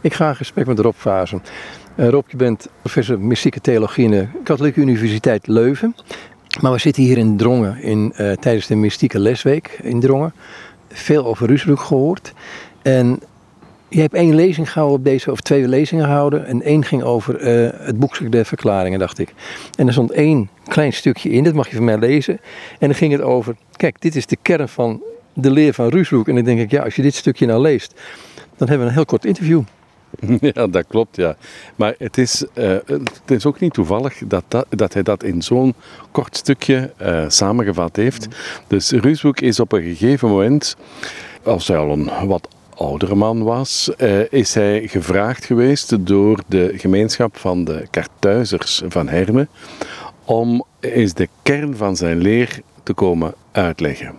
Ik ga in gesprek met Rob Vazen. Uh, Rob, je bent professor mystieke theologie in de Katholieke Universiteit Leuven. Maar we zitten hier in Drongen in, uh, tijdens de mystieke lesweek in Drongen. Veel over Rusbroek gehoord. En je hebt één lezing gehouden op deze, of twee lezingen gehouden. En één ging over uh, het boekje der verklaringen, dacht ik. En er stond één klein stukje in, dat mag je van mij lezen. En dan ging het over, kijk, dit is de kern van de leer van Rusbroek. En dan denk ik, ja, als je dit stukje nou leest, dan hebben we een heel kort interview. Ja, dat klopt, ja. Maar het is, uh, het is ook niet toevallig dat, dat, dat hij dat in zo'n kort stukje uh, samengevat heeft. Dus Ruusbroek is op een gegeven moment, als hij al een wat oudere man was, uh, is hij gevraagd geweest door de gemeenschap van de Kartuizers van Hermen om eens de kern van zijn leer te komen uitleggen.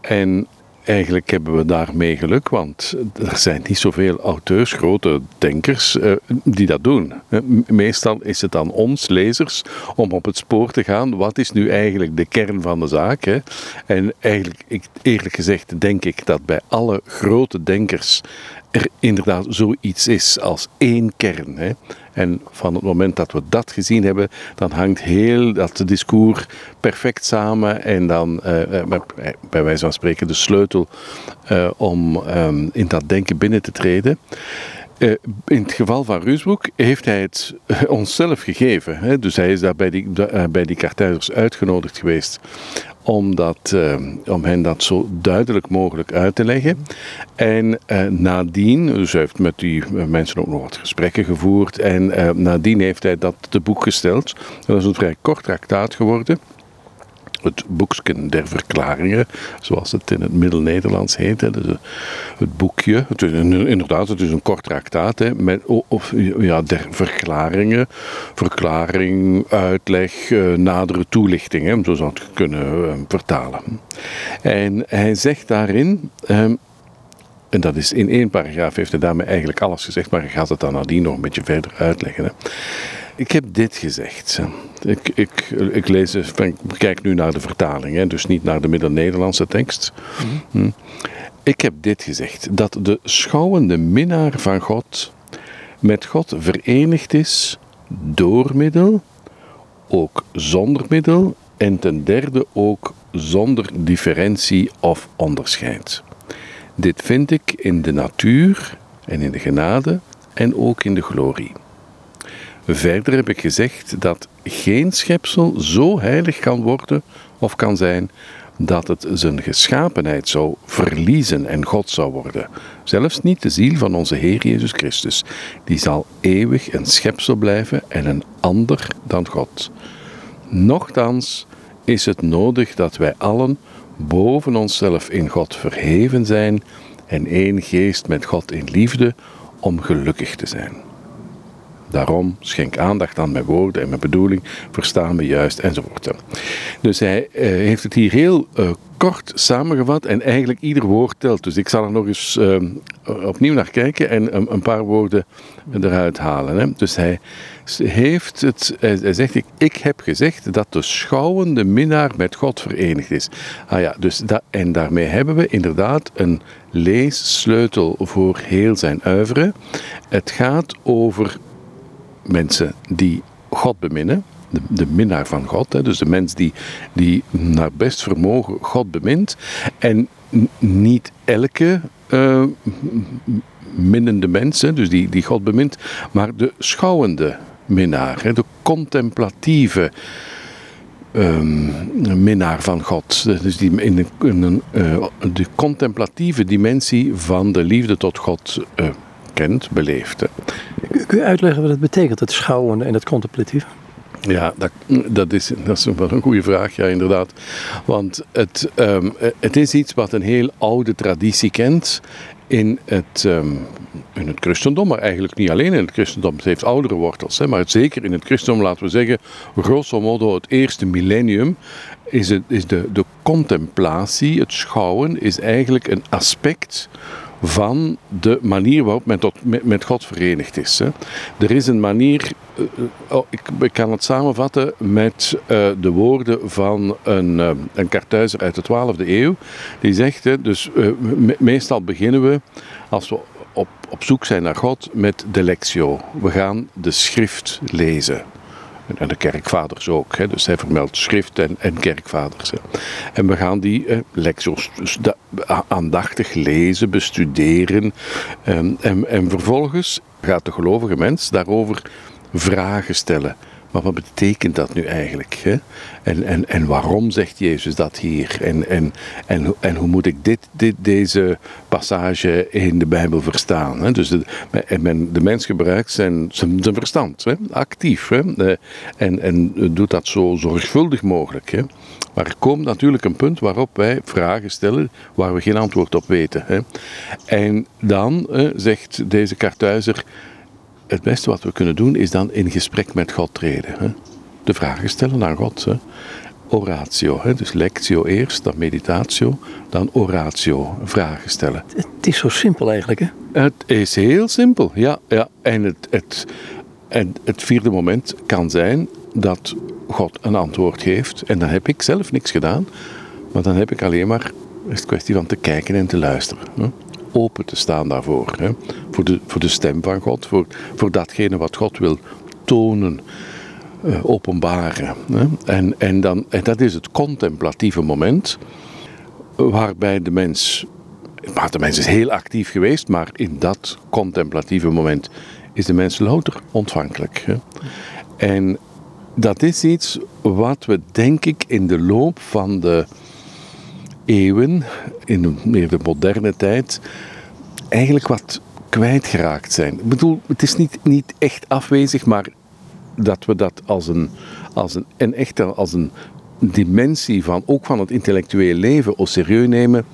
En Eigenlijk hebben we daarmee geluk, want er zijn niet zoveel auteurs, grote denkers, eh, die dat doen. Meestal is het aan ons, lezers, om op het spoor te gaan. Wat is nu eigenlijk de kern van de zaak? Hè? En eigenlijk, eerlijk gezegd, denk ik dat bij alle grote denkers er inderdaad zoiets is als één kern. Hè. En van het moment dat we dat gezien hebben, dan hangt heel dat discours perfect samen. En dan, uh, bij wijze van spreken, de sleutel uh, om um, in dat denken binnen te treden. Uh, in het geval van Ruusbroek heeft hij het onszelf gegeven. Hè? Dus hij is daar bij die, uh, bij uitgenodigd geweest om, om hen dat zo duidelijk mogelijk uit te leggen. En nadien, dus hij heeft met die mensen ook nog wat gesprekken gevoerd. En nadien heeft hij dat te boek gesteld. Dat is een vrij kort traktaat geworden het boeksken der verklaringen, zoals het in het Middel-Nederlands heet. Dus het boekje, het is inderdaad, het is een kort traktaat hè, met of, ja, der verklaringen, verklaring, uitleg, uh, nadere toelichting, hè, zo zou het kunnen uh, vertalen. En hij zegt daarin. Uh, en dat is in één paragraaf heeft hij daarmee eigenlijk alles gezegd, maar hij gaat het dan nadien nog een beetje verder uitleggen. Hè. Ik heb dit gezegd. Ik, ik, ik lees, ik kijk nu naar de vertaling, hè, dus niet naar de Middel-Nederlandse tekst. Mm Ik heb dit gezegd: dat de schouwende minnaar van God met God verenigd is door middel, ook zonder middel en ten derde ook zonder differentie of onderscheid. Dit vind ik in de natuur en in de genade en ook in de glorie. Verder heb ik gezegd dat geen schepsel zo heilig kan worden of kan zijn dat het zijn geschapenheid zou verliezen en God zou worden. Zelfs niet de ziel van onze Heer Jezus Christus. Die zal eeuwig een schepsel blijven en een ander dan God. Nochtans is het nodig dat wij allen boven onszelf in God verheven zijn en één geest met God in liefde om gelukkig te zijn. Daarom schenk aandacht aan mijn woorden en mijn bedoeling, verstaan me juist enzovoort. Dus hij uh, heeft het hier heel uh, kort samengevat en eigenlijk ieder woord telt. Dus ik zal er nog eens uh, opnieuw naar kijken en een, paar woorden eruit halen. Hè. Dus hij heeft het, hij zegt, ik, ik heb gezegd dat de schouwende minnaar met God verenigd is. Ah ja, dus dat, en daarmee hebben we inderdaad een leessleutel voor heel zijn uiveren. Het gaat over mensen die God beminnen, de, de minnaar van God, hè, dus de mens die, die naar best vermogen God bemint. En niet elke uh, minnende mens, hè, dus die, die God bemint, maar de schouwende minnaar, hè, de contemplatieve. Um, minnaar van God. Dus die in, de, uh, de contemplatieve dimensie van de liefde tot God uh, beleeft. Kun je uitleggen wat het betekent, het schouwen en het contemplatieve? Ja, dat, dat, is, dat is wel een goede vraag, ja, inderdaad. Want het, um, het is iets wat een heel oude traditie kent in het, um, in het christendom, maar eigenlijk niet alleen in het christendom. Het heeft oudere wortels, hè, maar het, zeker in het christendom, laten we zeggen, grosso modo het eerste millennium, is, het, is de, de contemplatie, het schouwen, is eigenlijk een aspect van de manier waarop men tot, met, God verenigd is. Hè. Er is een manier, uh, oh, ik, ik, kan het samenvatten met uh, de woorden van een, uh, een kartuizer uit de 12e eeuw. Die zegt, hè, dus me meestal beginnen we, als we op op zoek zijn naar God met de lectio. We gaan de schrift lezen. En de kerkvaders ook. Hè. Dus hij vermeldt schrift en, en kerkvaders. Hè. En we gaan die eh, lectio's dus aandachtig lezen, bestuderen. Ehm, en, en vervolgens gaat de gelovige mens daarover vragen stellen. Maar wat betekent dat nu eigenlijk? Hè? En, en, en waarom zegt Jezus dat hier? En, en, en, en hoe moet ik dit, dit, deze passage in de Bijbel verstaan? Hè? Dus de, de mens gebruikt zijn, zijn, verstand, hè? actief. Hè? Eh, en, en doet dat zo zorgvuldig mogelijk. Hè? Maar er komt natuurlijk een punt waarop wij vragen stellen waar we geen antwoord op weten. Hè? En dan zegt deze kartuizer het beste wat we kunnen doen is dan in gesprek met God treden. Hè? De vragen stellen aan God. Hè? Oratio, hè? dus lectio eerst, dan meditatio, dan oratio, vragen stellen. Het is zo simpel eigenlijk, hè? Het is heel simpel, ja. ja. En, het, het, en het vierde moment kan zijn dat God een antwoord geeft. En dan heb ik zelf niks gedaan, maar dan heb ik alleen maar, is het kwestie van te kijken en te luisteren. Hè? Open te staan daarvoor. Hè? Voor, de, voor de stem van God, voor, voor datgene wat God wil tonen, uh, openbaren. Hè? En, en, dan, en dat is het contemplatieve moment, waarbij de mens. Maar de mens is heel actief geweest, maar in dat contemplatieve moment is de mens louter ontvankelijk. Hè? En dat is iets wat we, denk ik, in de loop van de eeuwen, in de, meer de moderne tijd, eigenlijk wat kwijtgeraakt zijn. Ik bedoel, het is niet, niet echt afwezig, maar dat we dat als een, als een, en echt als een dimensie van, ook van het intellectuele leven, au serieus nemen,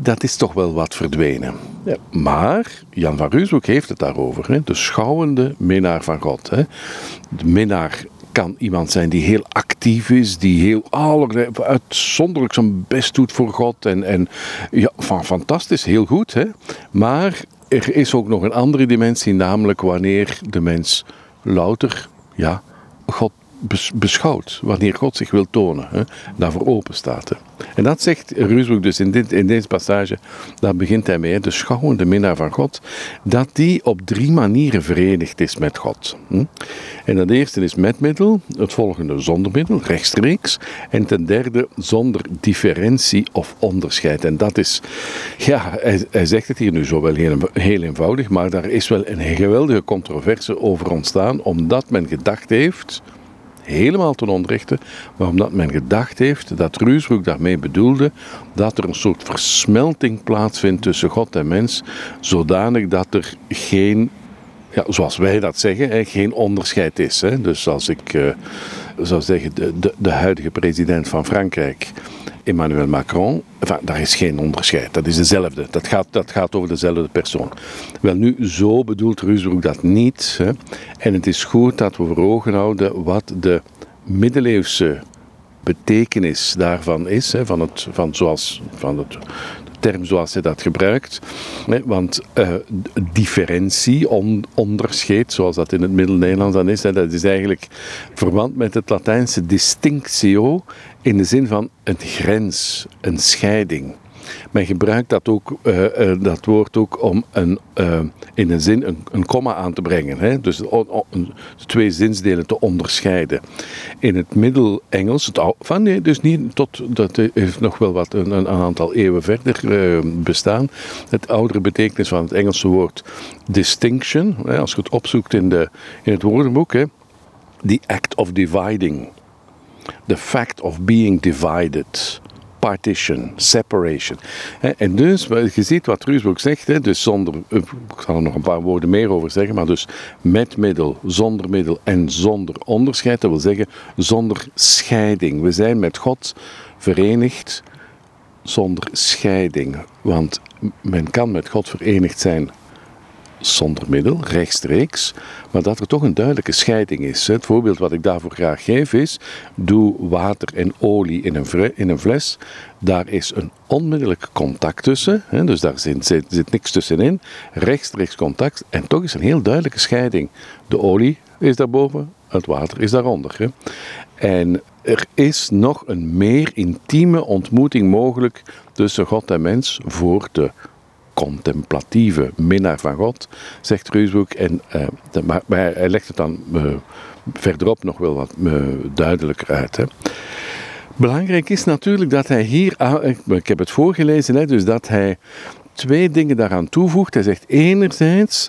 dat is toch wel wat verdwenen. Ja. Maar Jan van Ruusbroek heeft het daarover. Hè? De schouwende minnaar van God. Hè? De minnaar kan iemand zijn die heel actief is, die heel allerlei, uitzonderlijk zijn best doet voor God. En, en ja, van, fantastisch, heel goed. Hè? Maar er is ook nog een andere dimensie, namelijk wanneer de mens louter ja, God beschouwt, wanneer God zich wil tonen, hè, daarvoor open staat. Hè. En dat zegt Ruusbroek dus in, dit, in deze passage, daar begint hij mee, de schouwende minnaar van God, dat die op drie manieren verenigd is met God. Hm. En dat eerste is met middel, het volgende zonder middel, rechtstreeks, en ten derde zonder differentie of onderscheid. En dat is, ja, hij, hij zegt het hier nu zo wel heel, heel eenvoudig, maar daar is wel een geweldige controverse over ontstaan, omdat men gedacht heeft helemaal ten onrechte, maar omdat men gedacht heeft dat Ruusbroek daarmee bedoelde dat er een soort versmelting plaatsvindt tussen God en mens, zodanig dat er geen, ja, zoals wij dat zeggen, geen onderscheid is. Dus als ik uh, zou zeggen, de, de, de huidige president van Frankrijk Emmanuel Macron, daar is geen onderscheid. Dat is dezelfde. Dat gaat, dat gaat over dezelfde persoon. Wel nu, zo bedoelt Ruusbroek dat niet. Hè. En het is goed dat we voor ogen houden wat de middeleeuwse betekenis daarvan is, hè, van, het, van, zoals, van het, term zoals hij dat gebruikt. Want uh, differentie, on, onderscheid, zoals dat in het Middel-Nederlands dan is, hè, dat is eigenlijk verwant met het Latijnse distinctio in de zin van een grens, een scheiding. Men gebruikt dat, ook, uh, uh, dat woord ook om een, uh, in een zin een, een komma aan te brengen. Hè? Dus de twee zinsdelen te onderscheiden. In het Middel-Engels, van nee, dus niet tot, dat heeft nog wel wat een, een aantal eeuwen verder bestaan. Het oudere betekenis van het Engelse woord distinction, hè, als je het opzoekt in, de, in het woordenboek, hè, the act of dividing. The fact of being divided partition, separation. En dus, je ziet wat Ruusbroek zegt, dus zonder, eh, ik zal er nog een paar woorden meer over zeggen, maar dus met middel, zonder middel en zonder onderscheid, dat wil zeggen zonder scheiding. We zijn met God verenigd zonder scheiding, want men kan met God verenigd zijn zonder middel, rechtstreeks, maar dat er toch een duidelijke scheiding is. Het voorbeeld wat ik daarvoor graag geef is, doe water en olie in een, in een fles, daar is een onmiddellijk contact tussen, dus daar zit, zit, niks tussenin, rechtstreeks contact en toch is een heel duidelijke scheiding. De olie is daarboven, het water is daaronder. En er is nog een meer intieme ontmoeting mogelijk tussen God en mens voor de contemplatieve minnaar van God, zegt Reusbroek. En, uh, maar, hij legt het dan uh, verderop nog wel wat uh, duidelijker uit. Hè. Belangrijk is natuurlijk dat hij hier, ik heb het voorgelezen, hè, dus dat hij twee dingen daaraan toevoegt. Hij zegt enerzijds,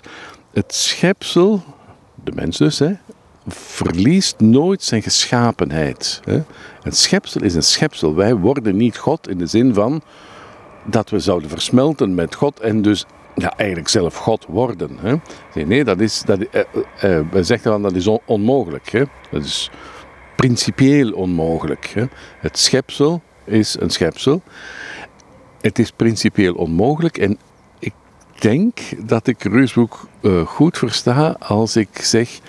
het schepsel, de mens dus, hè, verliest nooit zijn geschapenheid. Hè. Een schepsel is een schepsel. Wij worden niet God in de zin van dat we zouden versmelten met God en dus ja, eigenlijk zelf God worden. Hè. Nee, dat is, dat, eh, eh, we zeggen dan dat is onmogelijk. Hè. Dat is principieel onmogelijk. Hè. Het schepsel is een schepsel. Het is principieel onmogelijk en ik denk dat ik Reusboek uh, goed versta als ik zeg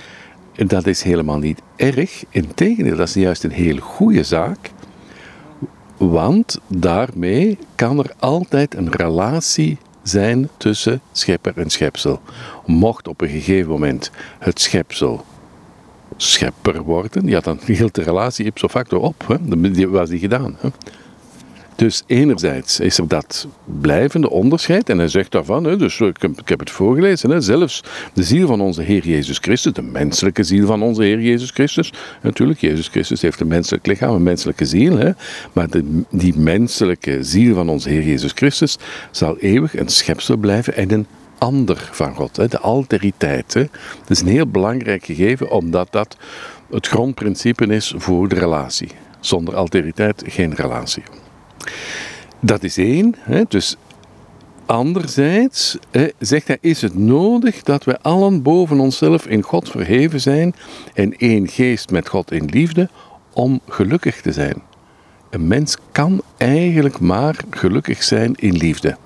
dat is helemaal niet erg. Integendeel, dat is juist een heel goede zaak. Want daarmee kan er altijd een relatie zijn tussen schepper en schepsel. Mocht op een gegeven moment het schepsel schepper worden, ja, dan hield de relatie ipso facto op. Hè. Dan was die gedaan. Hè. Dus enerzijds is er dat blijvende onderscheid, en hij zegt daarvan, hè, dus ik heb, het voorgelezen, hè, zelfs de ziel van onze Heer Jezus Christus, de menselijke ziel van onze Heer Jezus Christus, natuurlijk, Jezus Christus heeft een menselijk lichaam, een menselijke ziel, hè, maar die menselijke ziel van onze Heer Jezus Christus zal eeuwig een schepsel blijven en een ander van God, de alteriteit. Dat is een heel belangrijk gegeven, omdat dat het grondprincipe is voor de relatie. Zonder alteriteit geen relatie. Dat is één. Hè, dus anderzijds hè, zegt hij, is het nodig dat wij allen boven onszelf in God verheven zijn en één geest met God in liefde om gelukkig te zijn. Een mens kan eigenlijk maar gelukkig zijn in liefde.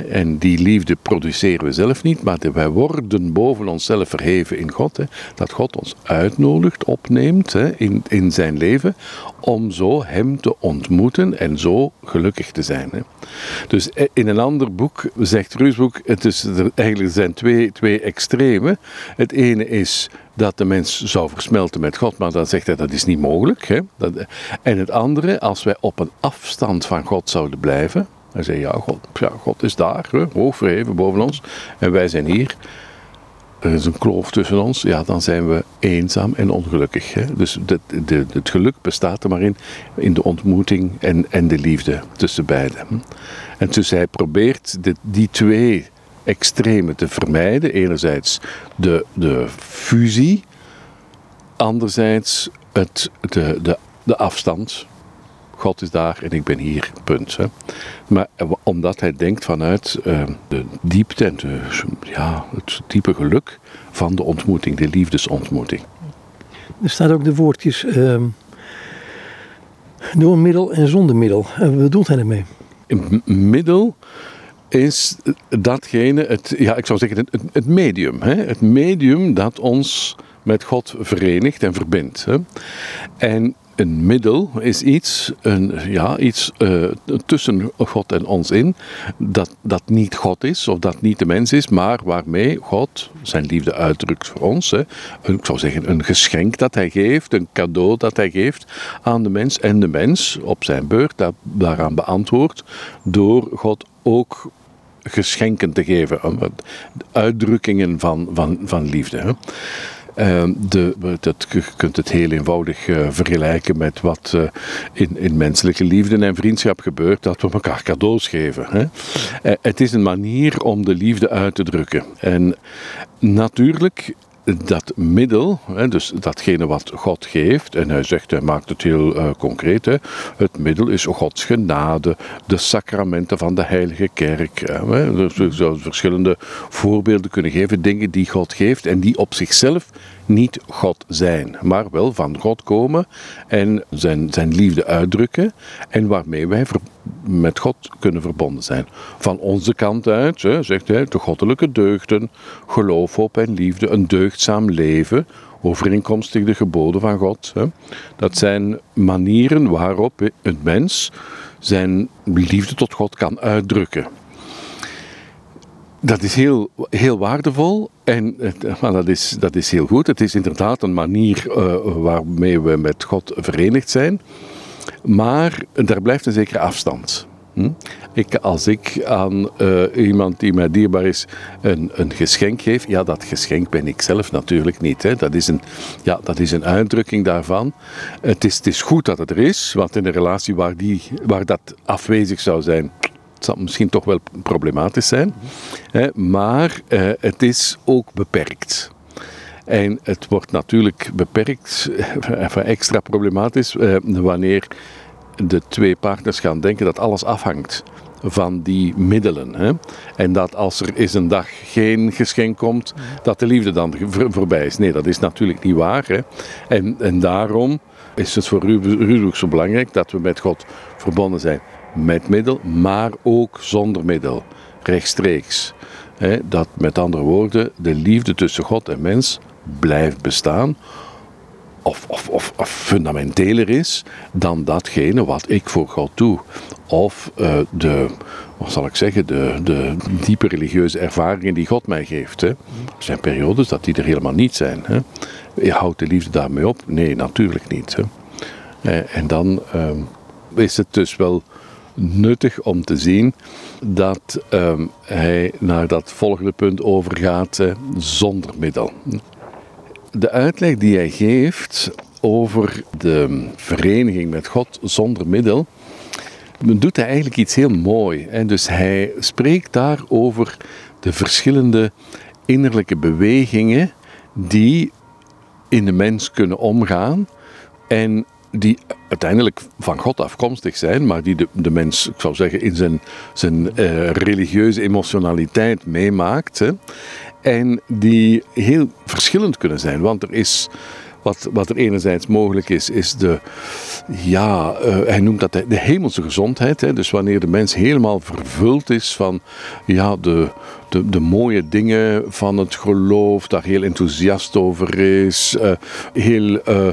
En die liefde produceren we zelf niet, maar wij worden boven onszelf verheven in God. Dat God ons uitnodigt, opneemt in, in zijn leven, om zo Hem te ontmoeten en zo gelukkig te zijn. Dus eh, in een ander boek zegt Ruusboek, het is, er eigenlijk zijn twee, twee extremen. Het ene is dat de mens zou versmelten met God, maar dan zegt hij dat is niet mogelijk. Dat, en het andere, als wij op een afstand van God zouden blijven, hij zei, ja God, ja, God is daar, hoog verheven boven ons. En wij zijn hier. Er is een kloof tussen ons. Ja, dan zijn we eenzaam en ongelukkig. Hè. Dus de, het geluk bestaat er maar in, in de ontmoeting en, en de liefde tussen beiden. En dus hij probeert die twee extremen te vermijden. Enerzijds de, de fusie, anderzijds het, de, de, de afstand God is daar en ik ben hier, punt. Hè. Maar eh, omdat hij denkt vanuit uh, de diepte en de, ja, het diepe geluk van de ontmoeting, de liefdesontmoeting. Er staat ook de woordjes uh, door middel en zonder middel. Uh, wat bedoelt hij ermee? Middel is datgene, het, ja, ik zou zeggen het, het medium. Hè? Het medium dat ons met God verenigt en verbindt. Hè? En een middel is iets, een, ja, iets uh, tussen God en ons in, dat, dat niet God is of dat niet de mens is, maar waarmee God zijn liefde uitdrukt voor ons. Hè. Een, ik zou zeggen een geschenk dat hij geeft, een cadeau dat hij geeft aan de mens en de mens op zijn beurt dat, daaraan beantwoordt door God ook geschenken te geven, uitdrukkingen van, van, van liefde. Hè. Ehm, de, dat, je kunt het heel eenvoudig uh, vergelijken met wat uh, in, in menselijke liefde en vriendschap gebeurt, dat we elkaar cadeaus geven. Hè? Uh, het is een manier om de liefde uit te drukken. En natuurlijk dat middel, dus datgene wat God geeft, en hij zegt, hij maakt het heel uh, concreet, het middel is Gods genade, de sacramenten van de Heilige Kerk. Dus we zouden verschillende voorbeelden kunnen geven, dingen die God geeft en die op zichzelf niet God zijn, maar wel van God komen en zijn, zijn liefde uitdrukken en waarmee wij met God kunnen verbonden zijn. Van onze kant uit, hè, zegt hij, de goddelijke deugden, geloof, hoop en liefde, een deugdzaam leven, overeenkomstig de geboden van God. Hè. Dat zijn manieren waarop een mens zijn liefde tot God kan uitdrukken. Dat is heel, heel waardevol en maar dat, is, dat is heel goed. Het is inderdaad een manier uh, waarmee we met God verenigd zijn. Maar daar blijft een zekere afstand. Hm? Ik, als ik aan uh, iemand die mij dierbaar is een, een geschenk geef, ja, dat geschenk ben ik zelf natuurlijk niet. Hè. Dat, is een, ja, dat is een uitdrukking daarvan. Het is, het is goed dat het er is, want in een relatie waar, die, waar dat afwezig zou zijn, zal misschien toch wel problematisch zijn. Hè, maar uh, het is ook beperkt. En het wordt natuurlijk beperkt, even extra problematisch, uh, wanneer de twee partners gaan denken dat alles afhangt van die middelen. Hè? En dat als er eens een dag geen geschenk komt, dat de liefde dan voorbij is. Nee, dat is natuurlijk niet waar. Hè? En, en daarom is het voor ook zo belangrijk dat we met God verbonden zijn. Met middel, maar ook zonder middel. Rechtstreeks. Hè? Dat met andere woorden de liefde tussen God en mens blijft bestaan of, of, of, fundamenteler is dan datgene wat ik voor God doe. Of uh, de, wat zal ik zeggen, de, de diepe religieuze ervaringen die God mij geeft. Hè. Er zijn periodes dat die er helemaal niet zijn. Hè. Houdt de liefde daarmee op? Nee, natuurlijk niet. Hè. Eh, en dan uh, is het dus wel nuttig om te zien dat hij naar dat volgende punt overgaat uh, zonder middel de uitleg die hij geeft over de vereniging met God zonder middel, doet hij eigenlijk iets heel mooi. Dus hij spreekt daar over de verschillende innerlijke bewegingen die in de mens kunnen omgaan en die uiteindelijk van God afkomstig zijn, maar die de, mens, ik zou zeggen, in zijn, zijn uh, religieuze emotionaliteit meemaakt. Hè. En die heel verschillend kunnen zijn. Want er is. Wat, wat er enerzijds mogelijk is, is de, ja, uh, hij noemt dat de, hemelse gezondheid. Hè? Dus wanneer de mens helemaal vervuld is van ja, de, de, de mooie dingen van het geloof, daar heel enthousiast over is, uh, heel uh,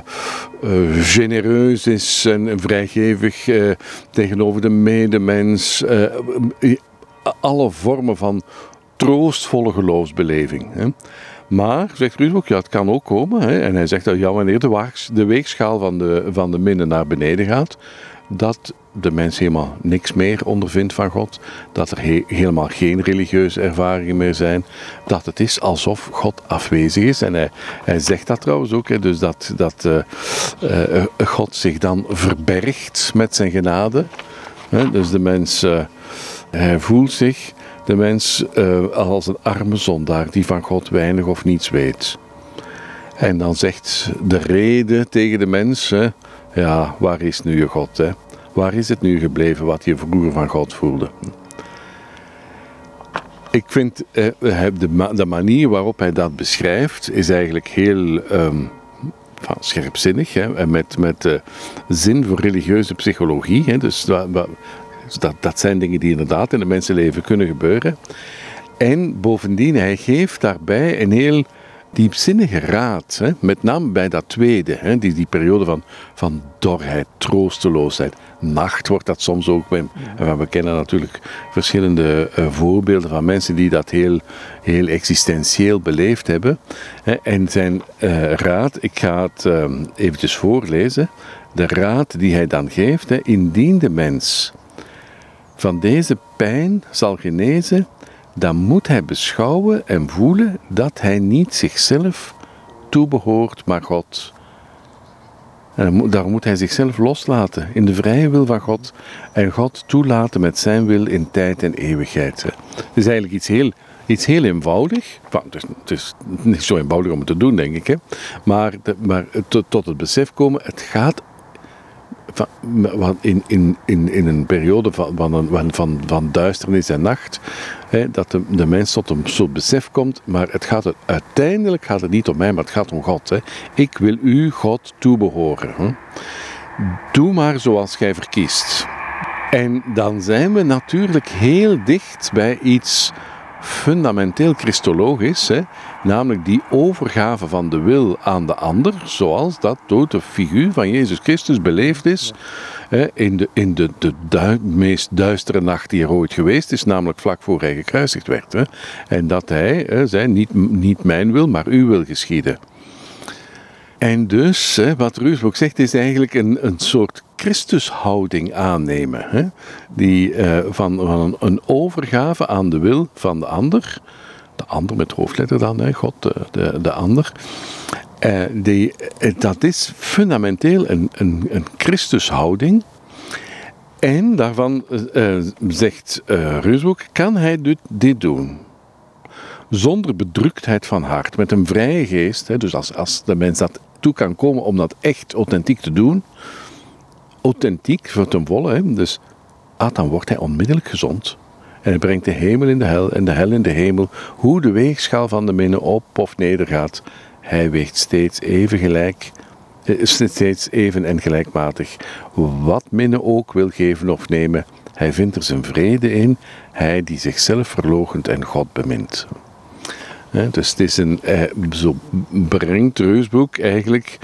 genereus is en vrijgevig tegenover de medemens. alle vormen van troostvolle geloofsbeleving. Hè. Maar, zegt Rudolf, ja, het kan ook komen. Hè. En hij zegt dat ja, wanneer de, weegschaal van de, van de minnen naar beneden gaat, dat de mens helemaal niks meer ondervindt van God, dat er helemaal geen religieuze ervaringen meer zijn, dat het is alsof God afwezig is. En hij, hij zegt dat trouwens ook, hè, dus dat, dat uh, uh, God zich dan verbergt met zijn genade. Hè. Dus de mens, hij voelt zich de mens uh, als een arme zondaar die van God weinig of niets weet. En dan zegt de reden tegen de mens: Ja, waar is nu je God? Hè? Waar is het nu gebleven wat je vroeger van God voelde? Ik vind eh, de, de, manier waarop hij dat beschrijft, is eigenlijk heel um, scherpzinnig. Hè, en met, met uh, zin voor religieuze psychologie. Hè, dus dus dat, dat zijn dingen die inderdaad in een mensenleven kunnen gebeuren. En bovendien, hij geeft daarbij een heel diepzinnige raad. Hè? Met name bij dat tweede, hè? Die, die periode van, van dorheid, troosteloosheid. Nacht wordt dat soms ook. Ja. We kennen natuurlijk verschillende uh, voorbeelden van mensen die dat heel, heel existentieel beleefd hebben. Hè? En zijn uh, raad, ik ga het uh, eventjes voorlezen. De raad die hij dan geeft, hè? indien de mens van deze pijn zal genezen, dan moet hij beschouwen en voelen dat hij niet zichzelf toebehoort, maar God. En daar moet hij zichzelf loslaten in de vrije wil van God en God toelaten met zijn wil in tijd en eeuwigheid. Het is eigenlijk iets heel, iets heel eenvoudig. het, is, het, is, niet zo eenvoudig om het te doen, denk ik. Hè. Maar, maar tot het besef komen, het gaat van, in, in, in, in een periode van, van, van, van duisternis en nacht, hè, dat de, de mens tot een soort besef komt, maar het gaat uiteindelijk gaat het niet om mij, maar het gaat om God. Hè. Ik wil u, God, toebehoren. Hè. Doe maar zoals gij verkiest. En dan zijn we natuurlijk heel dicht bij iets fundamenteel christologisch, hè, namelijk die overgave van de wil aan de ander, zoals dat door de figuur van Jezus Christus beleefd is hè, in, de, in de, de meest duistere nacht die er ooit geweest is, namelijk vlak voor hij gekruisigd werd. Hè, en dat hij hè, zei, niet, niet mijn wil, maar uw wil geschieden. En dus, hè, wat Ruusbroek zegt, is eigenlijk een, een soort Christushouding aannemen. Hè? Die, uh, van, van een, overgave aan de wil van de ander. De ander met hoofdletter dan, hè? God, de, de, de ander. Uh, die, dat is fundamenteel een, een, een Christushouding. En daarvan zegt uh, kan hij dit, dit doen? Zonder bedruktheid van hart, met een vrije geest. Hè, dus als, als de mens dat toe kan komen om dat echt authentiek te doen, authentiek voor ten volle, dus ah, dan wordt hij onmiddellijk gezond. En hij brengt de hemel in de hel en de hel in de hemel. Hoe de weegschaal van de minne op of neder gaat, hij weegt steeds even gelijk is steeds even en gelijkmatig. Wat minne ook wil geven of nemen, hij vindt er zijn vrede in, hij die zichzelf verloochent en God bemint. dus het is een, eh, zo brengt Reusboek eigenlijk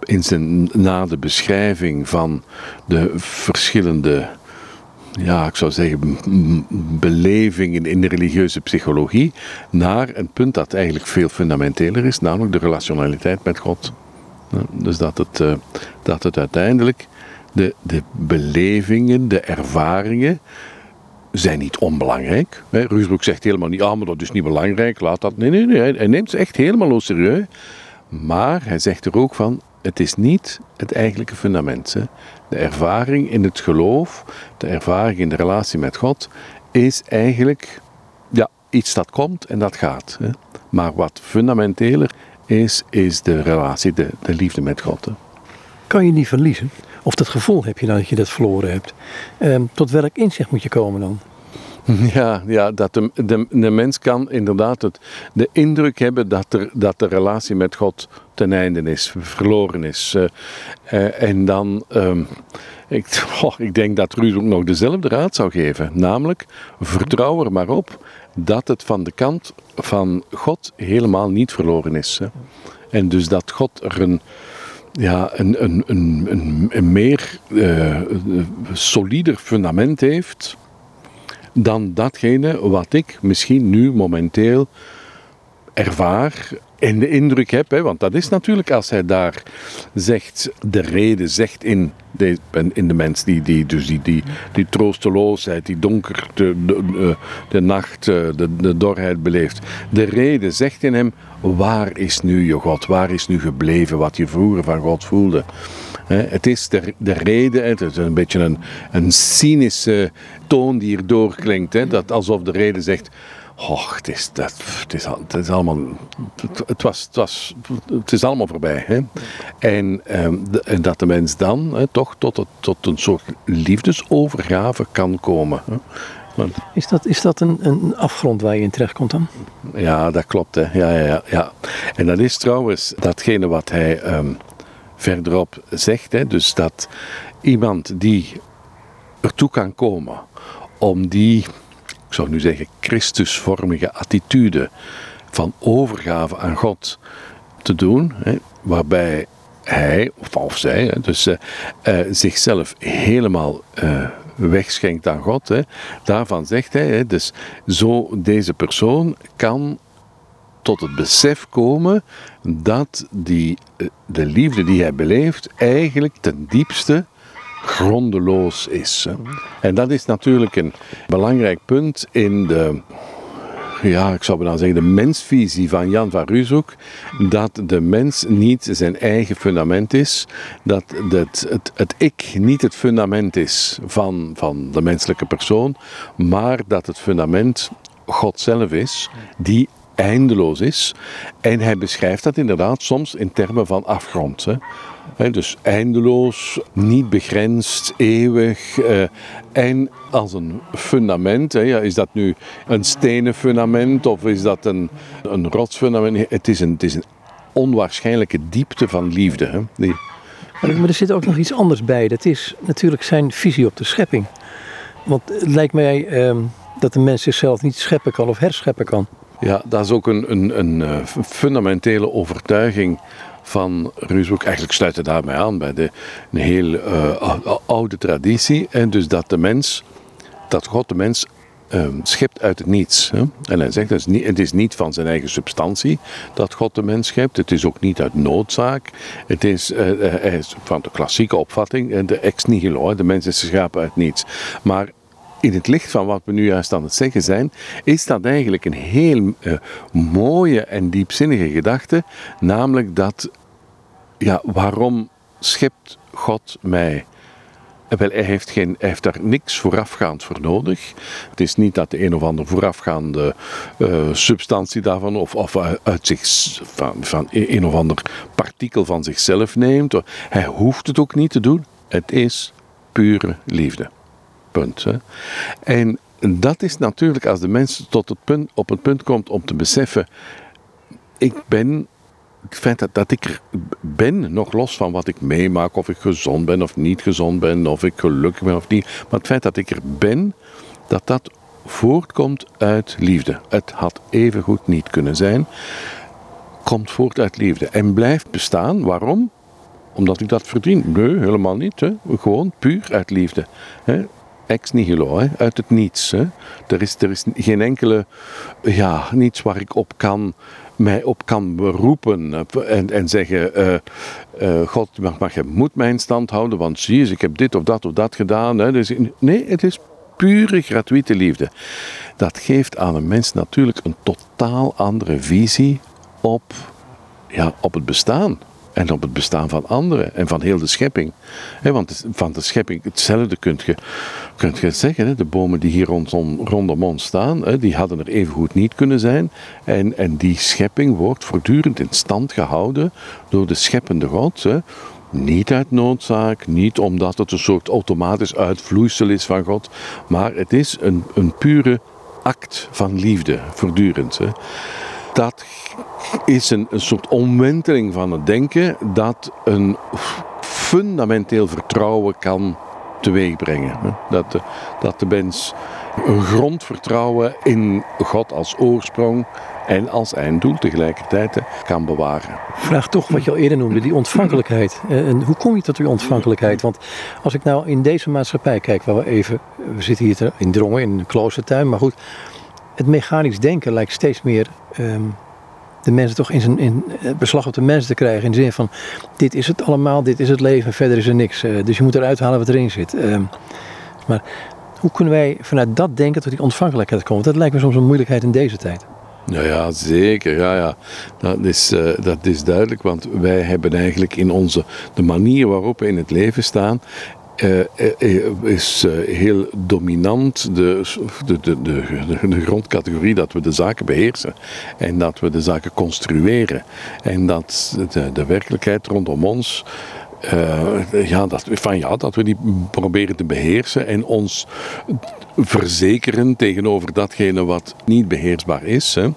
in zijn, na de beschrijving van de verschillende ja, ik zou zeggen, belevingen in de religieuze psychologie naar een punt dat eigenlijk veel fundamenteler is, namelijk de relationaliteit met God. Dus dat het, uh, dat het uiteindelijk de, de belevingen, de ervaringen zijn niet onbelangrijk. Ruusbroek zegt helemaal niet, ah, maar dat is niet belangrijk, laat dat. Nee, nee, nee, hij neemt ze echt helemaal serieus. Maar hij zegt er ook van, het is niet het eigenlijke fundament. Hè. De ervaring in het geloof, de ervaring in de relatie met God, is eigenlijk ja, iets dat komt en dat gaat. Hè. Maar wat fundamenteler is, is de relatie, de, de liefde met God. Hè. Kan je niet verliezen? Of dat gevoel heb je dan dat je dat verloren hebt? Ehm, tot welk inzicht moet je komen dan? Ja, ja dat de, de, de, mens kan inderdaad het, de indruk hebben dat, er, dat de relatie met God ten einde is, verloren is. Uh, uh, en dan, um, ik, ik denk dat Ruud ook nog dezelfde raad zou geven. Namelijk, vertrouw er maar op dat het van de kant van God helemaal niet verloren is. En dus dat God er een, ja, een, een, een, een, meer uh, solider fundament heeft dan datgene wat ik misschien nu momenteel ervaar en de indruk heb, hè, want dat is natuurlijk als hij daar zegt, de reden zegt in de, in de mens, die, die, dus die, die, die troosteloosheid, die donker, de, de, de nacht, eh, de, de dorheid beleeft. De reden zegt in hem, waar is nu je God? Waar is nu gebleven wat je vroeger van God voelde? Het is de, de reden, het is een beetje een, een cynische toon die hier doorklinkt. Hè? Dat alsof de reden zegt, Och, het is, dat, het is, het is allemaal. Het, was, het, was, het is allemaal voorbij. Hè? En, ehm, en dat de mens dan hè, toch tot, het, tot een soort liefdesovergave kan komen. Hè? is dat, is dat een, een afgrond waar je in terecht komt dan? Ja, dat klopt. Hè. Ja, ja, ja, ja. En dat is trouwens datgene wat hij um, verderop zegt. Hè. Dus dat iemand die ertoe kan komen om die ik zou nu zeggen, Christusvormige attitude van overgave aan God te doen, hè, waarbij hij of, zij dus, uh, uh, zichzelf helemaal uh, wegschenkt aan God. Hè. Daarvan zegt hij, hè, dus zo deze persoon kan tot het besef komen dat die, de liefde die hij beleeft eigenlijk ten diepste grondeloos is. En dat is natuurlijk een belangrijk punt in de, ja, ik zou dan zeggen, de mensvisie van Jan van Ruzok, dat de mens niet zijn eigen fundament is, dat het, het, het ik niet het fundament is van, van de menselijke persoon, maar dat het fundament God zelf is, die eindeloos is. En hij beschrijft dat inderdaad soms in termen van afgrond. Hè. Dus eindeloos, niet begrensd, eeuwig. Eh, en als een fundament. Ja, is dat nu een stenen fundament of is dat een, een rotsfundament? Het is een, het is een onwaarschijnlijke diepte van liefde. Hè, die... Maar er zit ook nog iets anders bij. Dat is natuurlijk zijn visie op de schepping. Want het lijkt mij ehm, dat de mens zichzelf niet scheppen kan of herscheppen kan. Ja, dat is ook een, een, een eh, fundamentele overtuiging van Ruusbroek. Eigenlijk sluit het daarbij aan bij de, een heel uh, oude traditie. En dus dat de mens, dat God de mens um, schept uit het niets. Hè? En hij zegt, het is, niet, het is niet van zijn eigen substantie dat God de mens schept. Het is ook niet uit noodzaak. Het is, uh, hij is van de klassieke opvatting, de ex nihilo. De mens is geschapen uit niets. Maar in het licht van wat we nu juist aan het zeggen zijn, is dat eigenlijk een heel uh, mooie en diepzinnige gedachte. Namelijk dat, ja, waarom schept God mij? Wel, hij, heeft geen, heeft daar niks voorafgaand voor nodig. Het is niet dat de een of ander voorafgaande uh, substantie daarvan of, of uit zich, van, van een of ander partikel van zichzelf neemt. Hij hoeft het ook niet te doen. Het is pure liefde. En dat is natuurlijk als de mens tot het punt, op het punt komt om te beseffen: ik ben het feit dat, dat ik er ben, nog los van wat ik meemaak, of ik gezond ben of niet gezond ben, of ik gelukkig ben of niet, maar het feit dat ik er ben, dat dat voortkomt uit liefde. Het had evengoed niet kunnen zijn, komt voort uit liefde en blijft bestaan. Waarom? Omdat ik dat verdien? Nee, helemaal niet. Hè. Gewoon puur uit liefde. Hè. Ex nihilo, hè. uit het niets. Hè. Er, is, er is geen enkele, ja, niets waar ik op kan mij op kan beroepen en, en zeggen: uh, uh, God, maar, je moet mijn stand houden, want zie je, ik heb dit of dat of dat gedaan. Hè. Dus, nee, het is pure gratuite liefde. Dat geeft aan een mens natuurlijk een totaal andere visie op, ja, op het bestaan en op het bestaan van anderen en van heel de schepping. want van de schepping, hetzelfde kunt je, kunt je zeggen. De bomen die hier rondom, rondom ons staan, die hadden er even goed niet kunnen zijn. En, en die schepping wordt voortdurend in stand gehouden door de scheppende God. Niet uit noodzaak, niet omdat het een soort automatisch uitvloeisel is van God, maar het is een, een pure act van liefde, voortdurend. Dat is een, een soort omwenteling van het denken dat een fundamenteel vertrouwen kan teweegbrengen. Dat de, dat de mens een grondvertrouwen in God als oorsprong en als einddoel tegelijkertijd kan bewaren. Vraag toch wat je al eerder noemde, die ontvankelijkheid. Eh, en hoe kom je tot die ontvankelijkheid? Want als ik nou in deze maatschappij kijk, waar we even, we zitten hier in Drongen, in een kloostertuin, maar goed, het mechanisch denken lijkt steeds meer um, de mensen toch in zijn in, eh, beslag op de mensen te krijgen. In de zin van, dit is het allemaal, dit is het leven, verder is er niks. Uh, dus je moet eruit halen wat erin zit. Uh, maar hoe kunnen wij vanuit dat denken tot die ontvankelijkheid komen? Dat lijkt me soms een moeilijkheid in deze tijd. Nou ja, zeker. Ja, ja. Dat, is, uh, dat is duidelijk, want wij hebben eigenlijk in onze, de manier waarop we in het leven staan, is heel dominant de, de, de, de, de grondcategorie dat we de zaken beheersen en dat we de zaken construeren. En dat de, de werkelijkheid rondom ons uh, ja, dat, van ja, dat we die proberen te beheersen en ons verzekeren tegenover datgene wat niet beheersbaar is. Hè.